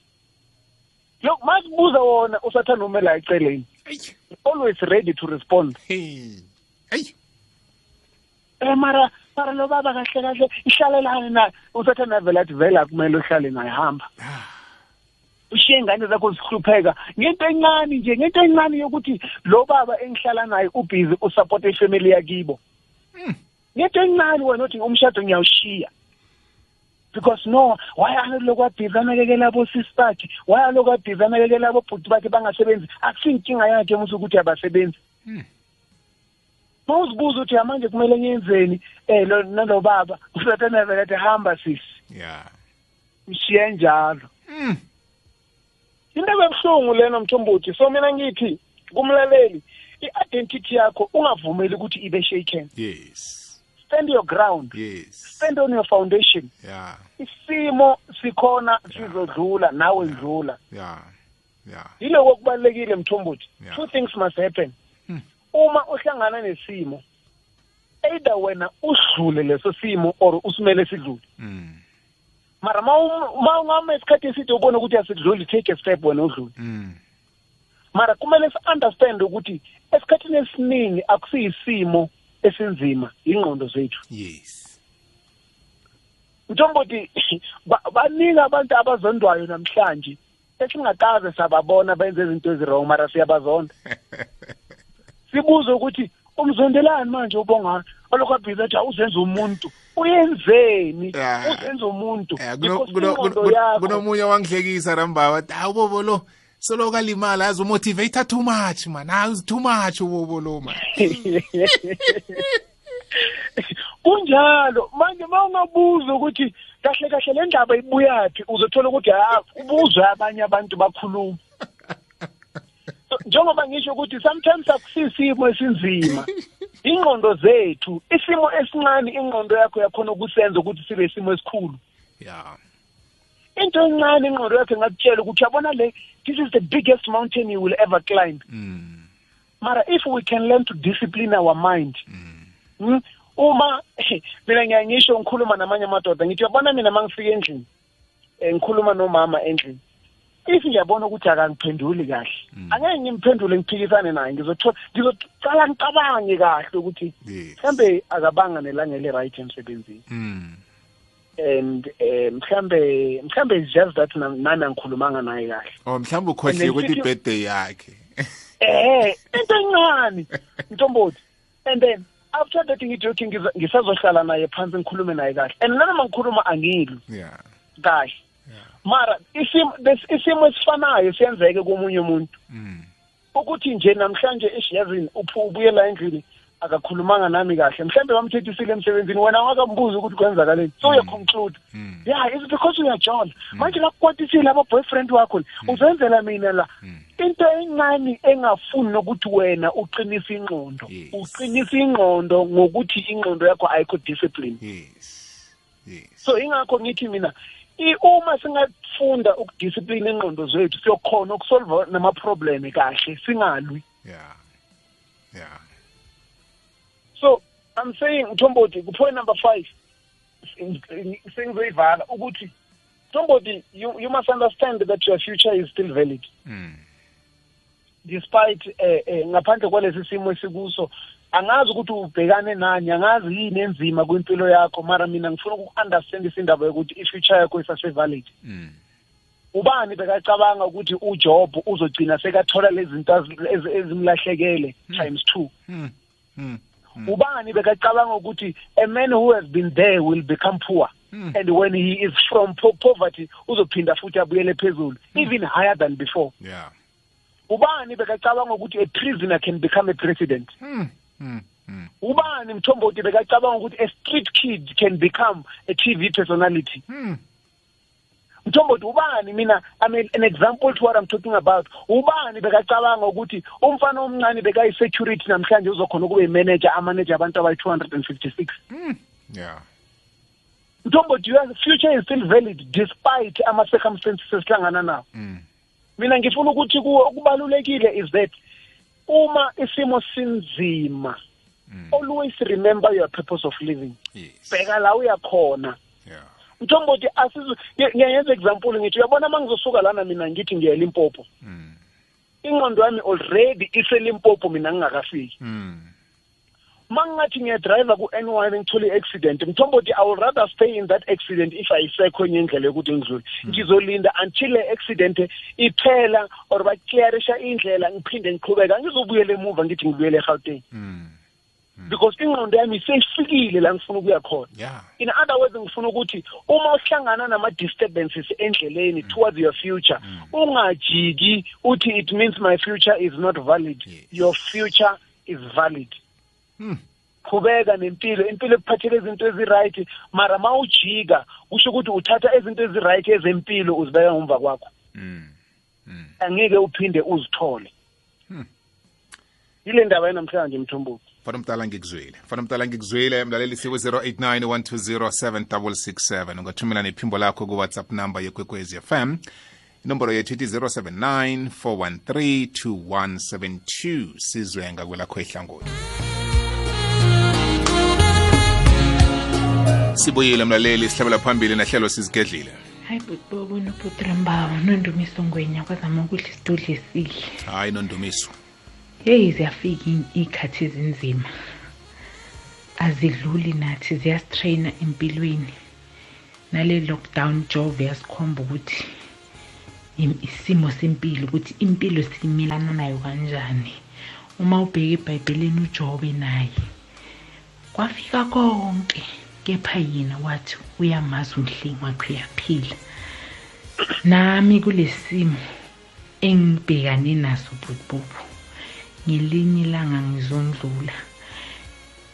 lo masibuza wona usathane ume la eceleni Ay. always ready to respond Hey. Ay. eh mara mara lo baba kahle kahle ihlalelane naye usathane avele athi vele akumele uhlale naye hamba Ah. ushiye ingane zakho zihlupheka ngento encane nje ngento encane yokuthi lo baba engihlala naye ubhizi usupport ifamily yakibo Mm. ngento encane wena uthi umshado ngiyawushiya because no why alokhu abhizi anakekela abosisi bakhe why alokhu abhizi anakekela abobhuti bakhe bangasebenzi akusinkinga yakhe musa ukuthi abasebenzi Mm. ma uzibuza ukuthi manje kumele ngiyenzeni um lo nalo baba usathana vele athi hamba sisi Yeah. mshiye njalo Mm. into ebebuhlungu lena mthombothi so mina ngithi kumlaleli i-identity yakho ungavumeli ukuthi ibe shaken Yes. stand your ground Yes. stand on your foundation Yeah. isimo sikhona sizodlula nawe ndlula Yeah. Yeah. yiloko kubalulekile mthombothi two things must happen Hmm. uma uhlangana nesimo either wena usidlule leso simo or usimele sidlule Mm. mara ma ma ungama isikhathi eside ubone ukuthi asidluli take a step wena udlule Mm. Mara kumele si-understand ukuthi esikhathini esiningi akusiyisimo esinzima ingqondo zethu. Yes. ba- baningi abantu abazondwayo namhlanje esingakaze sababona benze izinto ezirong mara siyabazonda. Sibuze ukuthi umzondelani manje ubongani olokhu abhiza athi awuzenza umuntu. Uyenzeni? Yeah. uzenza umuntu? yakho kunomunye wangihlekisa rambaba. Athi hawu bobo lo soloku alimala azi umotivate too much man. Hawu too much ubobo lo man. Kunjalo. Manje ma ungabuza ukuthi kahle kahle le ndaba ibuyaphi uzothola ukuthi ha ubuzwe abanye abantu bakhuluma. Njengoba ngisho ukuthi sometimes akusisimo esinzima. Ingqondo zethu isimo esincane ingqondo yakho yakhona ukusenza ukuthi sibe isimo esikhulu. Yeah. Into encane ingqondo yakho ingakutshela ukuthi yabona le this is the biggest mountain you will ever climb mm. mara if we can learn to discipline our mind Mm. Mm. uma mina ngiyangisho ngikhuluma namanye amadoda ngithi yabona mina mangifika endlini eh, ngikhuluma nomama endlini if ngiyabona ukuthi akangiphenduli kahle Mm. angeke ngimphendule ngiphikisane naye ngizocala ngicabange kahle ukuthi mhlambe akabanga nelanga eli-right emsebenzini mm. And um mhlambe mhlambe it's just that na- nami angikhulumanga naye kahle. Oh mhlawumbe ukhohliwe And then ukuthi sithi- birthday yakhe. Eh into encane ntombothi. And then after that ngithi okay ngiza- ngisazohlala naye phansi ngikhulume naye kahle. And nanoma ngikhuluma angilwi. Yeah. Kahle. Yeah. Mara isimo des- isimo esifanayo siyenzeke komunye umuntu. Mm. ukuthi nje namhlanje esh yazini uphu ubuyela endlini akakhulumanga nami kahle. Mhlawumbe bamthethisile emsebenzini wena wakambuza ukuthi kwenzakaleni. So uyaconclude Mm. yeah it's because uyajola manje nakukwatisile aba-boyfriend wakho uzenzela mina la. Into encane engafuni nokuthi wena uqinise ingqondo Yes. uqinise ingqondo ngokuthi ingqondo yakho ayikho discipline. Yes. Yes. So ingakho ngithi mina i- uma singafunda ukudiscipline ingqondo zethu siyokhona ukusolva namaprobleme kahle singalwi. Yeah. Yeah. So i'm saying mthombothi ku-point number five sengizoyivala ukuthi mthombothi you, you must understand that your future is still valid mm. despite eh, eh, ngaphandle kwalesi simo esikuso angazi ukuthi ubhekane nani angazi yini enzima kwimpilo yakho mara mina ngifuna uku-understandisa indaba yokuthi i-future yakho isase-valid Mm. ubani bekacabanga ukuthi ujob uzogcina sekathola lezi zinto ezimlahlekele times two Mm. Mm. Ubani bekacabanga ukuthi a man who has been there will become poor Mm. and when he is from po poverty uzophinda futhi abuyele phezulu even higher than before yeah ubani bekacabanga ukuthi a prisoner can become a president mm. Mm. Mm. ubani mthombothi bekacabanga ukuthi a street kid can become a tv personality Mm. Mthombothi ubani mina? I mean, an example to what i'm talking about. Ubani bekacabanga ukuthi umfana omncane bekayi-security namhlanje uzokhona ukuba imanager amanager abantu abayi-two hundred and fifty-six? Mm. yeah. Mthombothi your future is still valid despite ama-circumstances esihlangana nawo? Mm. mina ngifuna ukuthi kuwo okubalulekile is that uma isimo sinzima Mm. always remember your purpose of living. Yes. Bheka la uyakhona yeah. Mthombothi asizo ngiyenza example ngithi uyabona uma ngizosuka lana mina ngithi ngiya elimpopo mm. ingqondo yami already iselimpopo mina ngingakafiki Mm. uma ngingathi ngiyadrayiva ku-n y ngithole i-accident mthombothi i will rather stay in that accident if ayisekho enye indlela yokuthi ngidlule ngizolinda until le accident iphela or baclearisha indlela ngiphinde ngiqhubeka angizobuyela emuva ngithi ngibuyele egauteng Mm. Because ingqondo yami seyifikile la ngifuna ukuya khona yeah in other words ngifuna ukuthi uma uhlangana nama-disturbances endleleni towards your future ungajiki uthi it means my future is not valid Yes. your future is valid Mm. qhubeka nempilo impilo ekuphathele izinto ezi-right mara ma ujika kusho ukuthi uthatha izinto ezi-right ezempilo uzibeka ngumva kwakho Mm. Mm. angeke uphinde uzithole Hmm. yile ndaba yanamhlanje mthomboki fana mdala ngikuzwile fana mdala ngikuzwile mlaleli siku 089 1207667 ungathumela nephimbo lakho ku-whatsapp number yekwekwezi fm inomboro yethu ithi 079 413 2172 sizwe ngakwelakho ihlangothi sibuyile mlaleli sihlabela phambili nahlelo sizigedlile hayi butibobo nobhutirembawo nondumiso ngwenya kwazama ukudla isidudla esihle hayi nondumiso heyi ziyafika iy'khathi ezinzima. Azidluli nathi ziyasitrayina empilweni. Nale lockdown job yasikhomba ukuthi im- isimo sempilo ukuthi impilo simelana nayo kanjani. Uma ubheka ebhayibhelini ujobe naye. Kwafika konke kepha yena wathi uyamazi umhlengi wakhe uyaphila. Nami kulesimo engibhekane naso bhutbhubu ngelinye ilanga ngizondlula.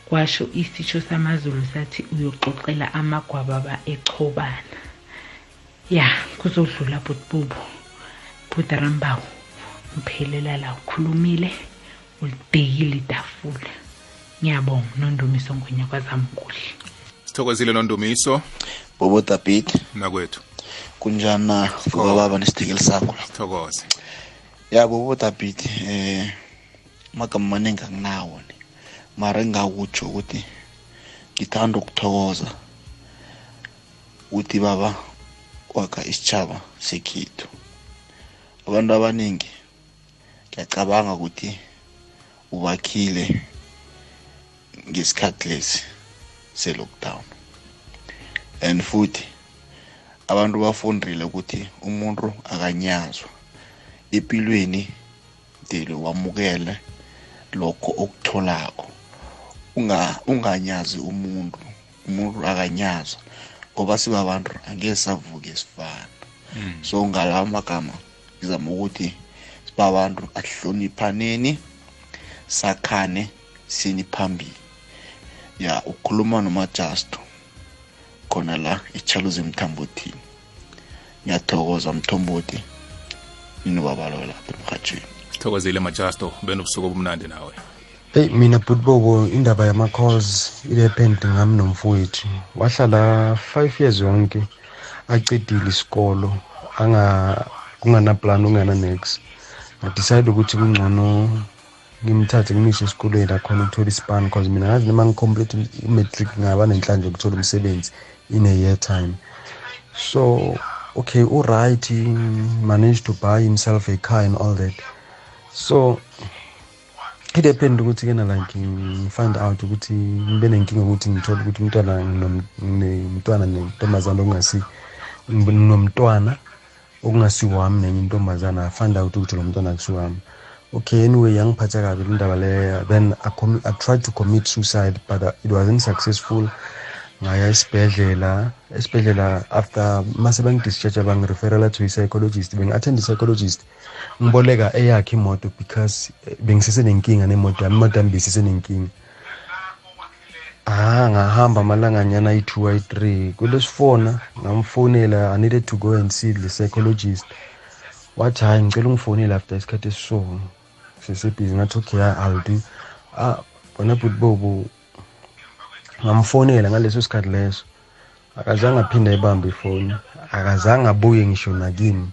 Kwasho isitsho samazulu sathi uyoxoxela amagwababa echobana. Ya kuzodlula bhutbubu bhudarambawu ngiphelela la ukhulumile ulibhekile itafula. Ngiyabonga nondumiso ngonyakazami kuhle sithokozile nondumiso. Bobo david nakwethu. Kunjani na ngokababa nesithekeli sakho thokoze ya bobo david eh magama maningi anginawo ni. Mara engingakutsho ukuthi ngithanda ukuthokoza. Ukuthi baba wakha isitshaba sekhethu. Abantu abaningi ngiyacabanga ukuthi ubakhile ngesikhathi lesi se-lockdown. And futhi abantu bafundile ukuthi umuntu akanyazwa. Empilweni dele wamukele. Lokho okutholako. Unga unganyazi umuntu umuntu akanyazwa ngoba sibabantu angeke savuke sifana. So ngalawa magama ngizama ukuthi sibabantu asihloniphaneni sakhane sini phambili. Ya ukhuluma nomajusto khona la ichaluze mthambothini ngiyathokoza mthombothi ninobabalo lapha emhatshweni sithokozile majasto. Benobusuku obumnandi nawe. Hey mina Butbobo indaba yama calls idepend ngami nomfowethu. Wahlala 5 years yonke acedile isikolo anga kungana plan ungana next ngadecide ukuthi kungcono ngimthathe ngimyise esikolweni akhona ukuthola ispan because mina ngazi noma ngicomplete i-matric ngaba nenhlanhla yokuthola umsebenzi in a year time. So okay uright he managed to buy himself a car and all that. So idepend ukuthi kena like ngifind out ukuthi ngibe nenkinga ukuthi ngithole ukuthi umntwana nomntwana nentombazana okungasi nomntwana okungasiwami nenye intombazana find out ukuthi lo mntwana akusiwami okay anyway yangiphatha kabi le ndaba leyo. Then I, I tried to commit suicide but uh, it wasn't successful. Ngaya esibhedlela esibhedlela after mase bangidischarge bangireferela to i-psychologist bengi-attend i-psychologist ngiboleka eyakhe imoto because eh, bengisesenenkinga nemoto yami imoto yami besisenenkinga ah ngahamba amalanganyana ayi-two ayi-three kulesifona ngamfonela i needed to go and see the psychologist. Wathi hayi ngicela ungifonele after isikhathi esiso sesebhizi ngathi okay i'll do. Ah bona bhutibobo ngamfonela ngaleso sikhathi leso. Akazange aphinde ayibambe ifoni. Akazange abuye ngisho nakimi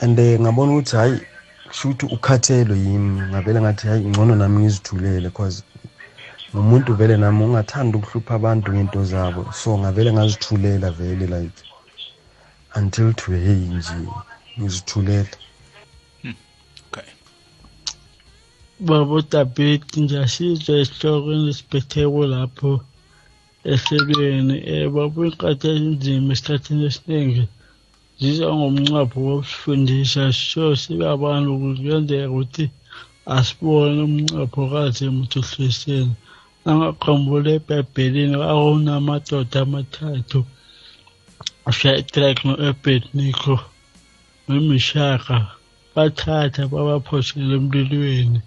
and eh, ngabona ukuthi hayi shuthi ukhathelwe yimi ngavele ngathi hayi ngcono nami ngizithulele cause ngumuntu vele nami ungathandi ukuhlupha abantu ngento zabo. So ngavele ngazithulela vele like until today nje ngizithulela okay. Baba uDabet nje asizwe esihlokweni esiphethe lapho ehlelweni. Eh baba inkathi enzima esikhathini esiningi. Ziza ngomncapho wokusifundisa sho sibe abantu kuyenzeka ukuthi asibone umncapho kaze emthihliseni angaqambule ebhayibhelini akunamadoda amathathu Shadrach no-Abednego nomishaka bathatha babaphoshela emlilweni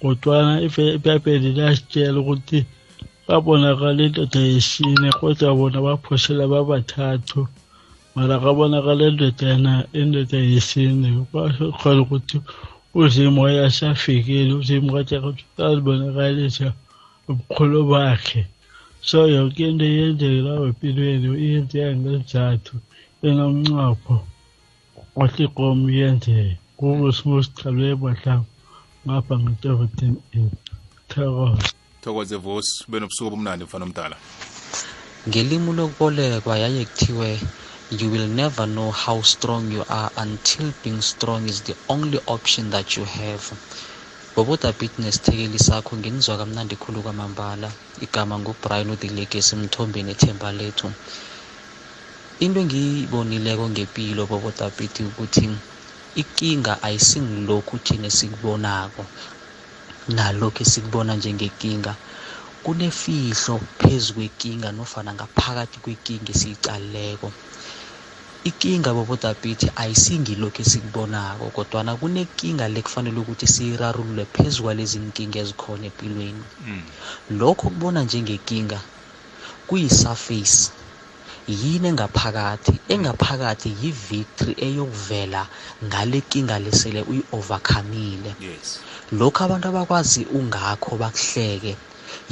kodwana ibhayibheli lasitshela ukuthi babonakala indoda yesine kodwa bona baphoshela babathathu. Mara kabonakala indoda yana indoda yesine kwasho khona ukuthi uzimu wayesafikile uzimu kajakuzibonakalisa ubukhulu bakhe. So yonke into eyenzeka lawo empilweni iyenzeka ngesizathu enomncopho ohle ikomo iyenzeka kubo simosichabule mahlangu ngapha nge-seventeen eight. Thokoza thokoze vusi benobusuku obumnandi mfana omdala. Ngelimi lokubolekwa yaye kuthiwe you will never know how strong you are until being strong is the only option that you have. Bobodabit nesithekeli sakho nginizwa kamnandi khulu kwamambala. Igama ngubrian udilegesi mthombeni ethemba lethu. Into engiyibonileko ngempilo bobodabit ukuthi ikinga ayisingilokhu thina esikubonako. Nalokhu esikubona njengekinga kunefihlo phezu kwekinga nofana ngaphakathi kwekinga esiyicalileko ikinga bobodabhithi ayisingilokhu esikubonako kodwana kunekinga le kufanele ukuthi siyirarulule phezu kwalezi nkinga ezikhona empilweni lokho kubona njengekinga kuyi-surface yini engaphakathi engaphakathi yi-victory eyokuvela ngale kinga lesele uyi-overcomile. Yes. Lokhu abantu abakwazi ungakho bakuhleke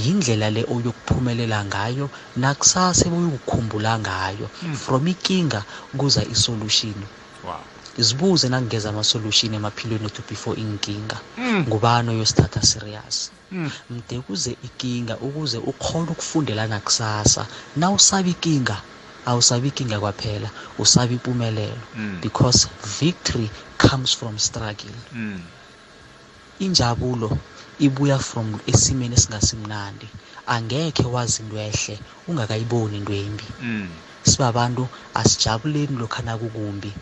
yindlela le oyokuphumelela ngayo nakusasa ebuyukukhumbula ngayo mm. from ikinga kuza isolution wow zibuze nakungeza ama-solution emaphilweni ethu before inkinga mm. ngubani oyosithatha serious mm. mde kuze ikinga ukuze ukhole ukufundela nakusasa na usaba ikinga awusabi ikinga kwaphela usaba impumelelo mm. because victory comes from struggle mm. injabulo ibuya from esimeni esingasimnandi. Angekhe wazi into ehle ungakayiboni into embi. Mm. sibabantu asijabuleni lokhu nakukumbi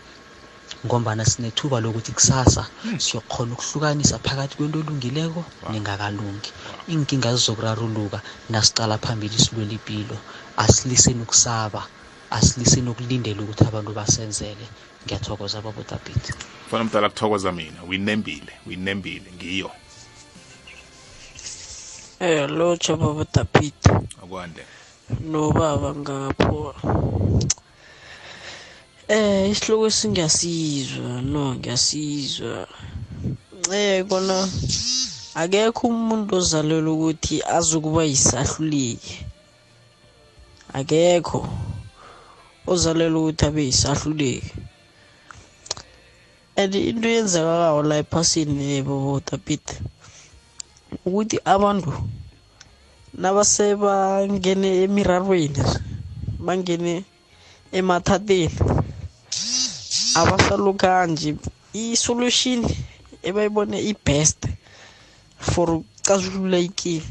ngombana sinethuba lokuthi kusasa siyokhona ukuhlukanisa phakathi kwento elungileko nengakalungi. Iinkinga zizokuraruluka nasicala phambili silwela impilo asiliseni ukusaba asiliseni ukulindela ukuthi abantu basenzele ngiyathokoza babodabhithi mfana omdala kuthokoza mina. Uyinembile uyinembile ngiyo. Eh lotsha baba Tapita akwande nobaba ngapho. Eh isihloko singiyasizwa no ngiyasizwa. Eh kona akekho umuntu ozalelwe ukuthi azokuba yisahluleki. Akekho ozalelwe ukuthi abe yisahluleki. And into eyenzekakayo la ephasini bobo Tapita ukuthi abantu nabasebangene emirarweni bangene emathateni abasalukanje i-solution ebayibone i-best for ukucazulula ikinga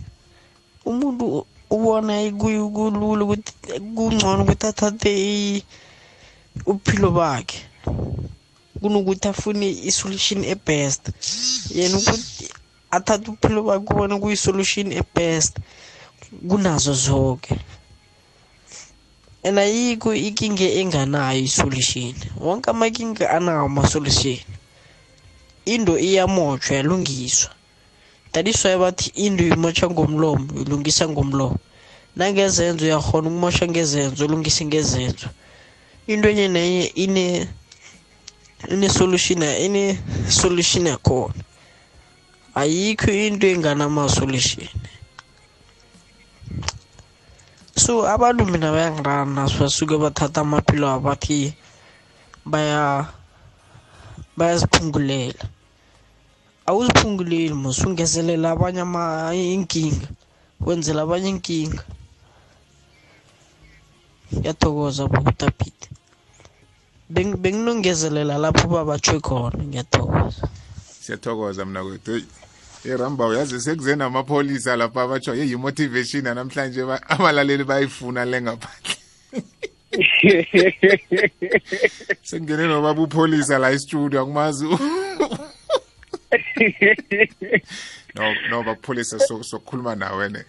umuntu ubona kuyu- kulula ukuthi kungcono ukuthi athathe i- ubuphilo bakhe kunokuthi afune i-solution e-best. Yena ukuthi athathe ubuphilo bakhe ubona kuyi-solution e-best. Kunazo zonke and ayikho inkinga enganayo i-solution. Wonke amakinga anawo ama-solution. Into iyamotshwa yalungiswa. That is why bathi into imotshwa ngomlomo ilungisa ngomlomo. Nangezenzo uyakhona ukumosha ngezenzo ulungise ngezenzo. Into enye nenye ine ine-solution ine-solution yakhona. Ayikho into enganama-solution so abantu mina bayangirana basuke bathatha amaphilo abo bathi baya bayaziphungulela. Awuziphunguleli mos ungezelela abanye ama inkinga wenzela abanye inkinga. Ngiyathokoza bokutapita benginongezelela lapho babatshwe khona ngiyathokoza. Siyathokoza mna kwethu Hey, iramba uyazi sekuzeni amapholisa lapha abatsho ye yi-motivation namhlanje ba- abalaleli bayifuna le ngaphandle. Sekungene nobaba upholisa la istudio akumazi no no bapholisa so- sokukhuluma nawe ne.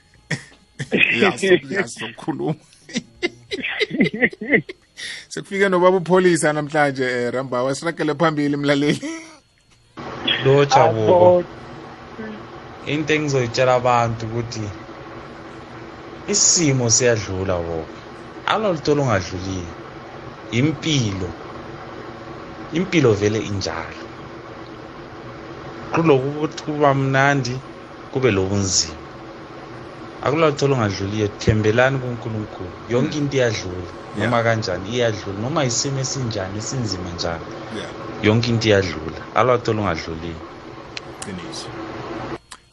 Yasokukhuluma sekufike nobaba upholisa namhlanje eh, ramba wasiragele phambili mlaleli. Lotsha buko into engizoyitshela abantu ukuthi isimo siyadlula bobo alolutolo ongadluliyo impilo impilo vele injalo. Kuloku ukuthi kuba mnandi kube lobunzima. Akulolutolo ongadluliyo thembelani kunkulunkulu. Yonke into iyadlula noma kanjani iyadlula noma isimo esinjani esinzima njani Yeah. yonke into iyadlula. Alolutolo ongadluliyo qiniso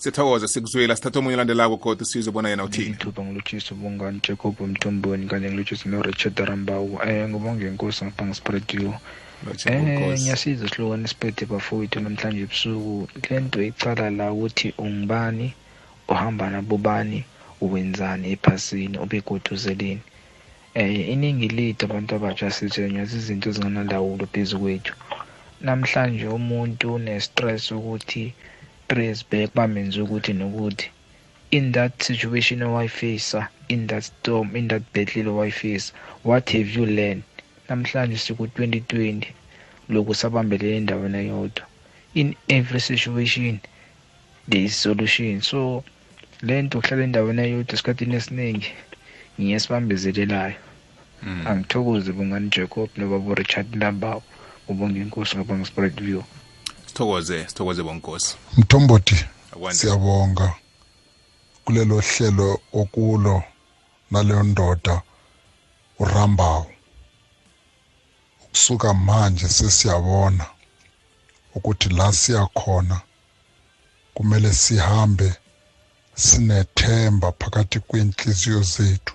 sithokoza sikuzwela sithatha omunye olandelako kodwa sizwe bona yena uthini. Ngithuba ngilotshisa ubungani jacob mtomboni kanye ngilotshisa noricharд arambawu um ngibonge inkosi ngapha ngispredio um ngiyasiza sihlukane isiphethe bafowethu namhlanje ebusuku. Le nto icala la ukuthi ungubani uhamba nabobani uwenzani ephasini ubekuduzeleni um iningi lethu abantu abatsha sithenyaza izinto ezinganalawulo phezu kwethu. Namhlanje umuntu une-stress ukuthi presburg bamenze ukuthi nokuthi in that situation owayifisa in that storm in that battle owayifisa what have you learned? Namhlanje siku-2020 loku sabambelele endaweni eyodwa. In every situation there is solution. So le nto kuhlala endaweni eyodwa esikhathini esiningi ngiye sibambezelelayo. Angithokoze bungani jacob nobaba richard lambawo ubonge inkosi ngapha ngespread view. Sithokoze sithokoze bonkosi. Mthombothi siyabonga kulelo hlelo okulo naleyo ndoda urambawo ukusuka manje sesiyabona ukuthi la siyakhona kumele sihambe sinethemba phakathi kwenhliziyo zethu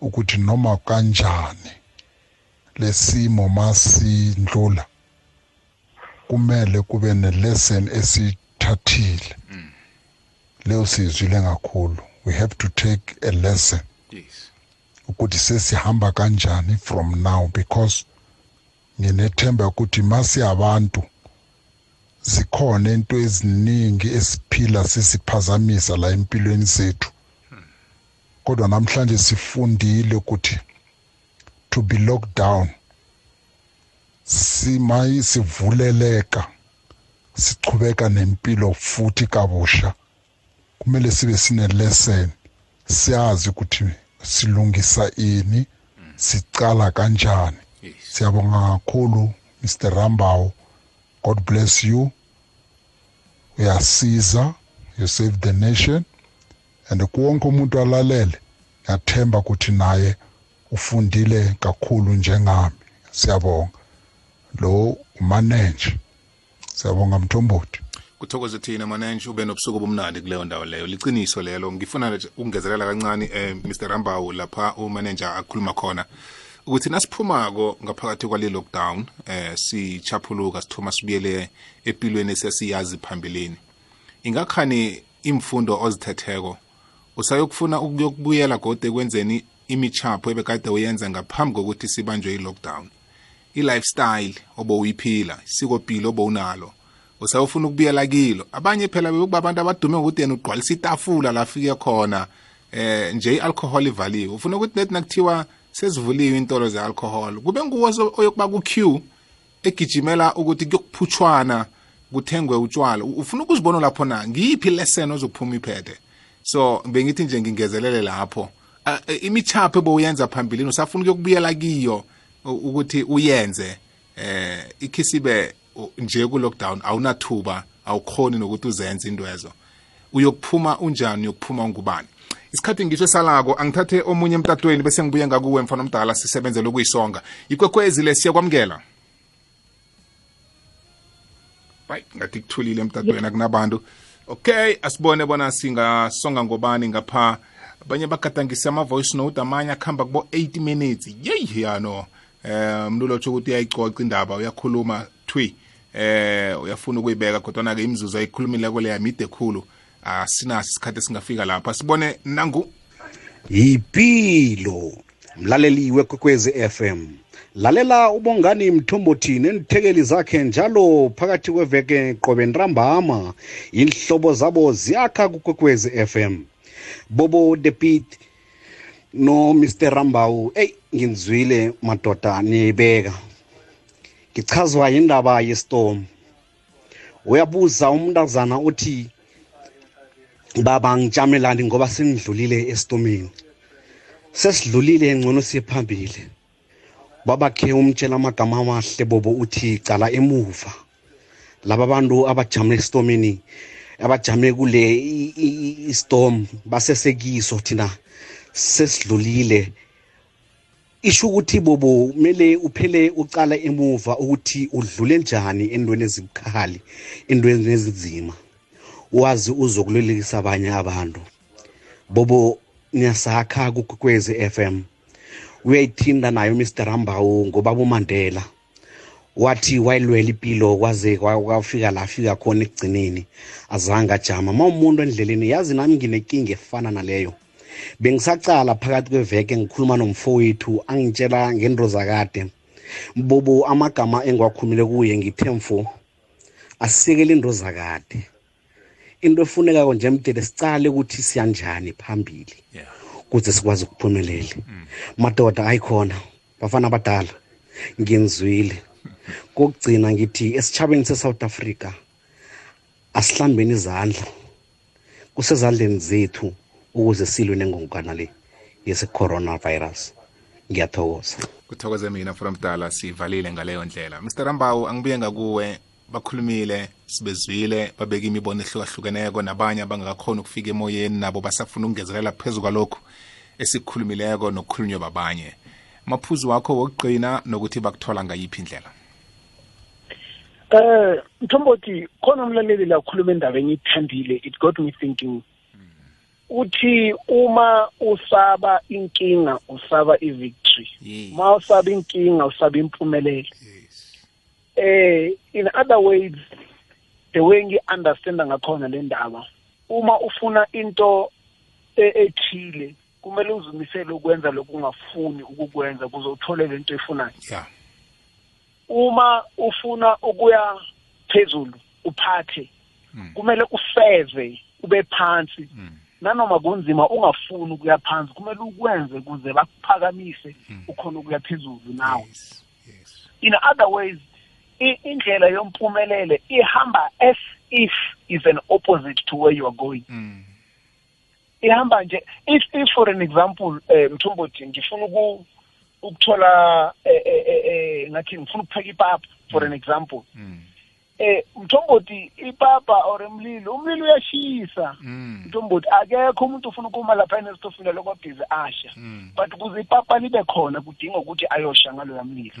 ukuthi noma kanjani lesimo masindlula. Kumele kube nelesson esithathile leyo siyizwile kakhulu we have to take a lesson. Yes. Ukuthi sesihamba kanjani from now because nginethemba ukuthi masiyabantu zikhona into eziningi esiphila sisiphazamisa la empilweni zethu. Kodwa namhlanje sifundile ukuthi to be locked down simayi sivuleleka sichubeka nempilo futhi kabusha. Kumele sibe sine lesson siyazi ukuthi silungisa ini sicala kanjani. Siyabonga kakhulu Mr Rambaw God bless you. Uyasiza you save the nation. And kuwonke umuntu alalele ngiyathemba ukuthi naye ufundile kakhulu njengami. Siyabonga. Lo umanage siyabonga mthombothi. Kuthokoze thina manenje ube nobusuku obumnandi kuleyo ndawo leyo. Liciniso lelo ngifuna ukungezelela kancane eh, Mr Rambawu lapha umanager akhuluma khona ukuthi nasiphumako ngaphakathi kwale lockdown eh sichaphuluka sithoma sibuyele empilweni esesiyazi phambilini. Ingakhani imfundo ozithetheko? Usayokufuna ukuyokubuyela gode kwenzeni imichapho ebekade uyenza ngaphambi kokuthi sibanjwe i-lockdown? I-lifestyle obowuyiphila isikopilo obowunalo usawufuna ukubuyela kilo. Abanye phela bekuba abantu abadume ngokuthi yena ugqwalisa itafula la afike khona eh nje i-alcohol ivaliwe. Ufuna ukuthi nethi nakuthiwa sezivuliwe intolo ze-alcohol kube nguwo oyokuba ku-q egijimela ukuthi kuyokuphutshwana kuthengwe utshwala ufuna ukuzibona lapho na? Ngiyiphi lesson ozokuphuma iphethe so bengithi nje ngingezelele lapho. Imichapho ebowuyenza phambilini usafuna ukuyokubuyela kiyo ukuthi uyenze eh ikhisibe nje ku-lockdown awunathuba awukhoni nokuthi uzenze into ezo. Uyokuphuma unjani uyokuphuma ungubani? Isikhathi ngisho salako angithathe omunye emtatweni bese ngibuye ngakuwe mfana omdala sisebenze lokuyisonga ikwekwezi le siyakwamukela right ngathi kuthulile emtatweni akunabantu. Okay asibone bona singasonga ngobani ngapha. Abanye bagadangise ama-voice note amanye akuhamba kubo 8 minutes. Yeyi yano. Eh umuntu lotsho ukuthi uyayicoca indaba uyakhuluma twi eh uyafuna ukuyibeka kodwa ke imzuzu ayikhulumile kwele yamide khulu asinaso isikhathi singafika lapha. Sibone nangu. Yipilo mlaleli wekwekwezi FM lalela ubongani mthombothi nenithekeli zakhe njalo phakathi kweveke qobe ntambama. Inhlobo zabo ziyakha kukwekwezi FM bobo the beat no Mr Rambawu hey nginzwile madoda nibeka. Ngichazwa indaba yestorm. Uyabuza umntazana uthi baba ngijamelani ngoba sengidlulile estomini sesidlulile ngcono siphambili babakhe umtshela amagama amahle bobo uthi cala emuva. Laba bantu abajame estomini abajame kule istorm basesekiso thina sesidlulile isho ukuthi bobo kumele uphele ucala emuva ukuthi udlule njani endweni ezibukhali endweni ezinzima. Wazi uzokulelekisa abanye abantu. Bobo niyasakha kukwezi FM uyayithinda nayo Mr Rambawu ngoba uMandela wathi wayilwela impilo kwaze kwafika la afika khona ekugcineni. Azange ajama. Ma umuntu endleleni yazi nami nginenkinga efana naleyo. Bengisacala phakathi kweveke ngikhuluma nomfowethu angitshela ngento zakade bobo amagama engiwakhulumile kuye ngithe mfo asisekele into zakade into efunekako nje mdele sicale ukuthi siyanjani phambili kuze sikwazi ukuphumelela madoda ayikhona bafana abadala ngenzwile kokugcina ngithi esitshabeni se-south africa asihlambeni izandla kusezandleni zethu. Ukuze silwe nengongana le yese-coronavirus ngiyathokoza. Kuthokoze mina from mdala sivalile ngaleyo ndlela. Mr rambawu angibuye ngakuwe bakhulumile sibezwile babeka imibono ehlukahlukeneko nabanye abangakakhona ukufika emoyeni nabo basafuna ukungezelela phezu kwalokhu esikukhulumileko nokukhulunywe babanye. Maphuzu wakho wokugqina nokuthi bakuthola ngayiphi indlela? Eh mthombothi khona umlaleli la ukhuluma endabeni ithandile it got me thinking. Uthi uma usaba inkinga usaba i-victory uma usaba inkinga usaba impumelelo eh in other ways the way ngi-understanda ngakhona le ndaba uma ufuna into ethile kumele uzimisele ukwenza lokhu ungafuni ukukwenza ukuze uthole le nto efunayo yeah. uma ufuna ukuya phezulu uphathe mm. kumele useve ube phansi mm. Nanoma kunzima ungafuni ukuya phansi kumele ukwenze ukuze bakuphakamise mm. ukhona ukuya phezulu nawe yes. yes. in other ways indlela yompumelele ihamba as if is an opposite to where you are going mm. ihamba nje if if for an example eh mthombothi ngifuna uku ukuthola eh, eh, eh, eh ngathi ngifuna ukupheka ipapa for an example eh mthombothi ipapa or umlilo umlilo uyashisa. Mthombothi akekho umuntu ufuna ukuma lapha enesitofini lokho busy asha but kuze ipapa libe khona kudinga ukuthi ayosha ngaloya mlilo.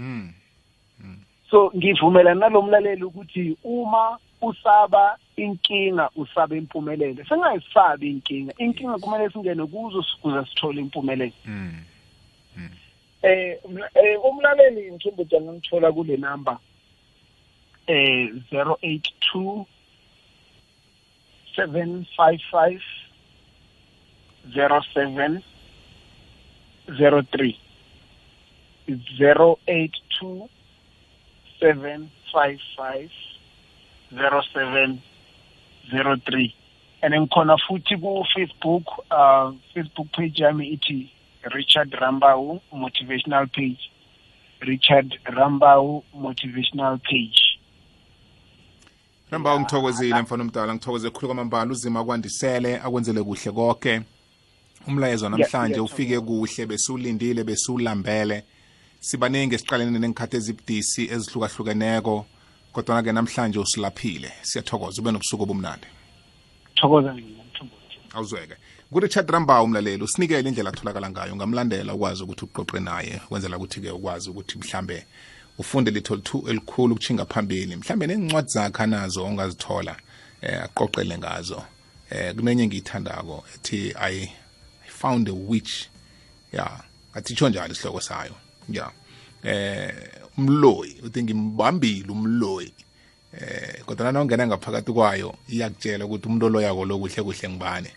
So ngivumelana nalomlaleli ukuthi uma usaba inkinga usaba impumelelo. Singayisabi inkinga. Inkinga kumele singene kuzo ukuze sithole impumelelo. Eh eh, umlaleli mthombothi angangithola kule number. 082 755 07 03 082 755 07 03 and ngikhona futhi ku Facebook uh Facebook page yami ithi Richard Rambau motivational page. Richard Rambau motivational page namba ngithokozile mfana omdala ngithokoze khulu kwamambala. Uzima kwandisele akwenzele kuhle konke umlayezo namhlanje ufike kuhle besulindile besulambele sibaningi esiqalene nengikhathi ezibudisi ezihlukahlukeneko kodwa-ke namhlanje usilaphile. Siyathokoza ube nobusuku obumnandi. Thokoza awuzweke. Ngurichard rambau umlaleli usinikele indlela atholakala ngayo ungamlandela ukwazi ukuthi uqoqe naye wenzela ukuthi-ke ukwazi ukuthi mhlambe ufunde litho elikhulu ukuchinga phambili. Mhlambe nencwadi zakhe anazo ongazithola eh aqoqele ngazo. Eh kunenye engiyithandako ethi i found a witch. Ya atitsho njalo isihloko sayo. Ya eh umloyi uthi ngimbambile umloyi. Eh kodwa nawungena ngaphakathi kwayo iyakutshela ukuthi umuntu oloyako lokuhle kuhle ngibane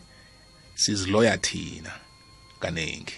siziloya thina kaningi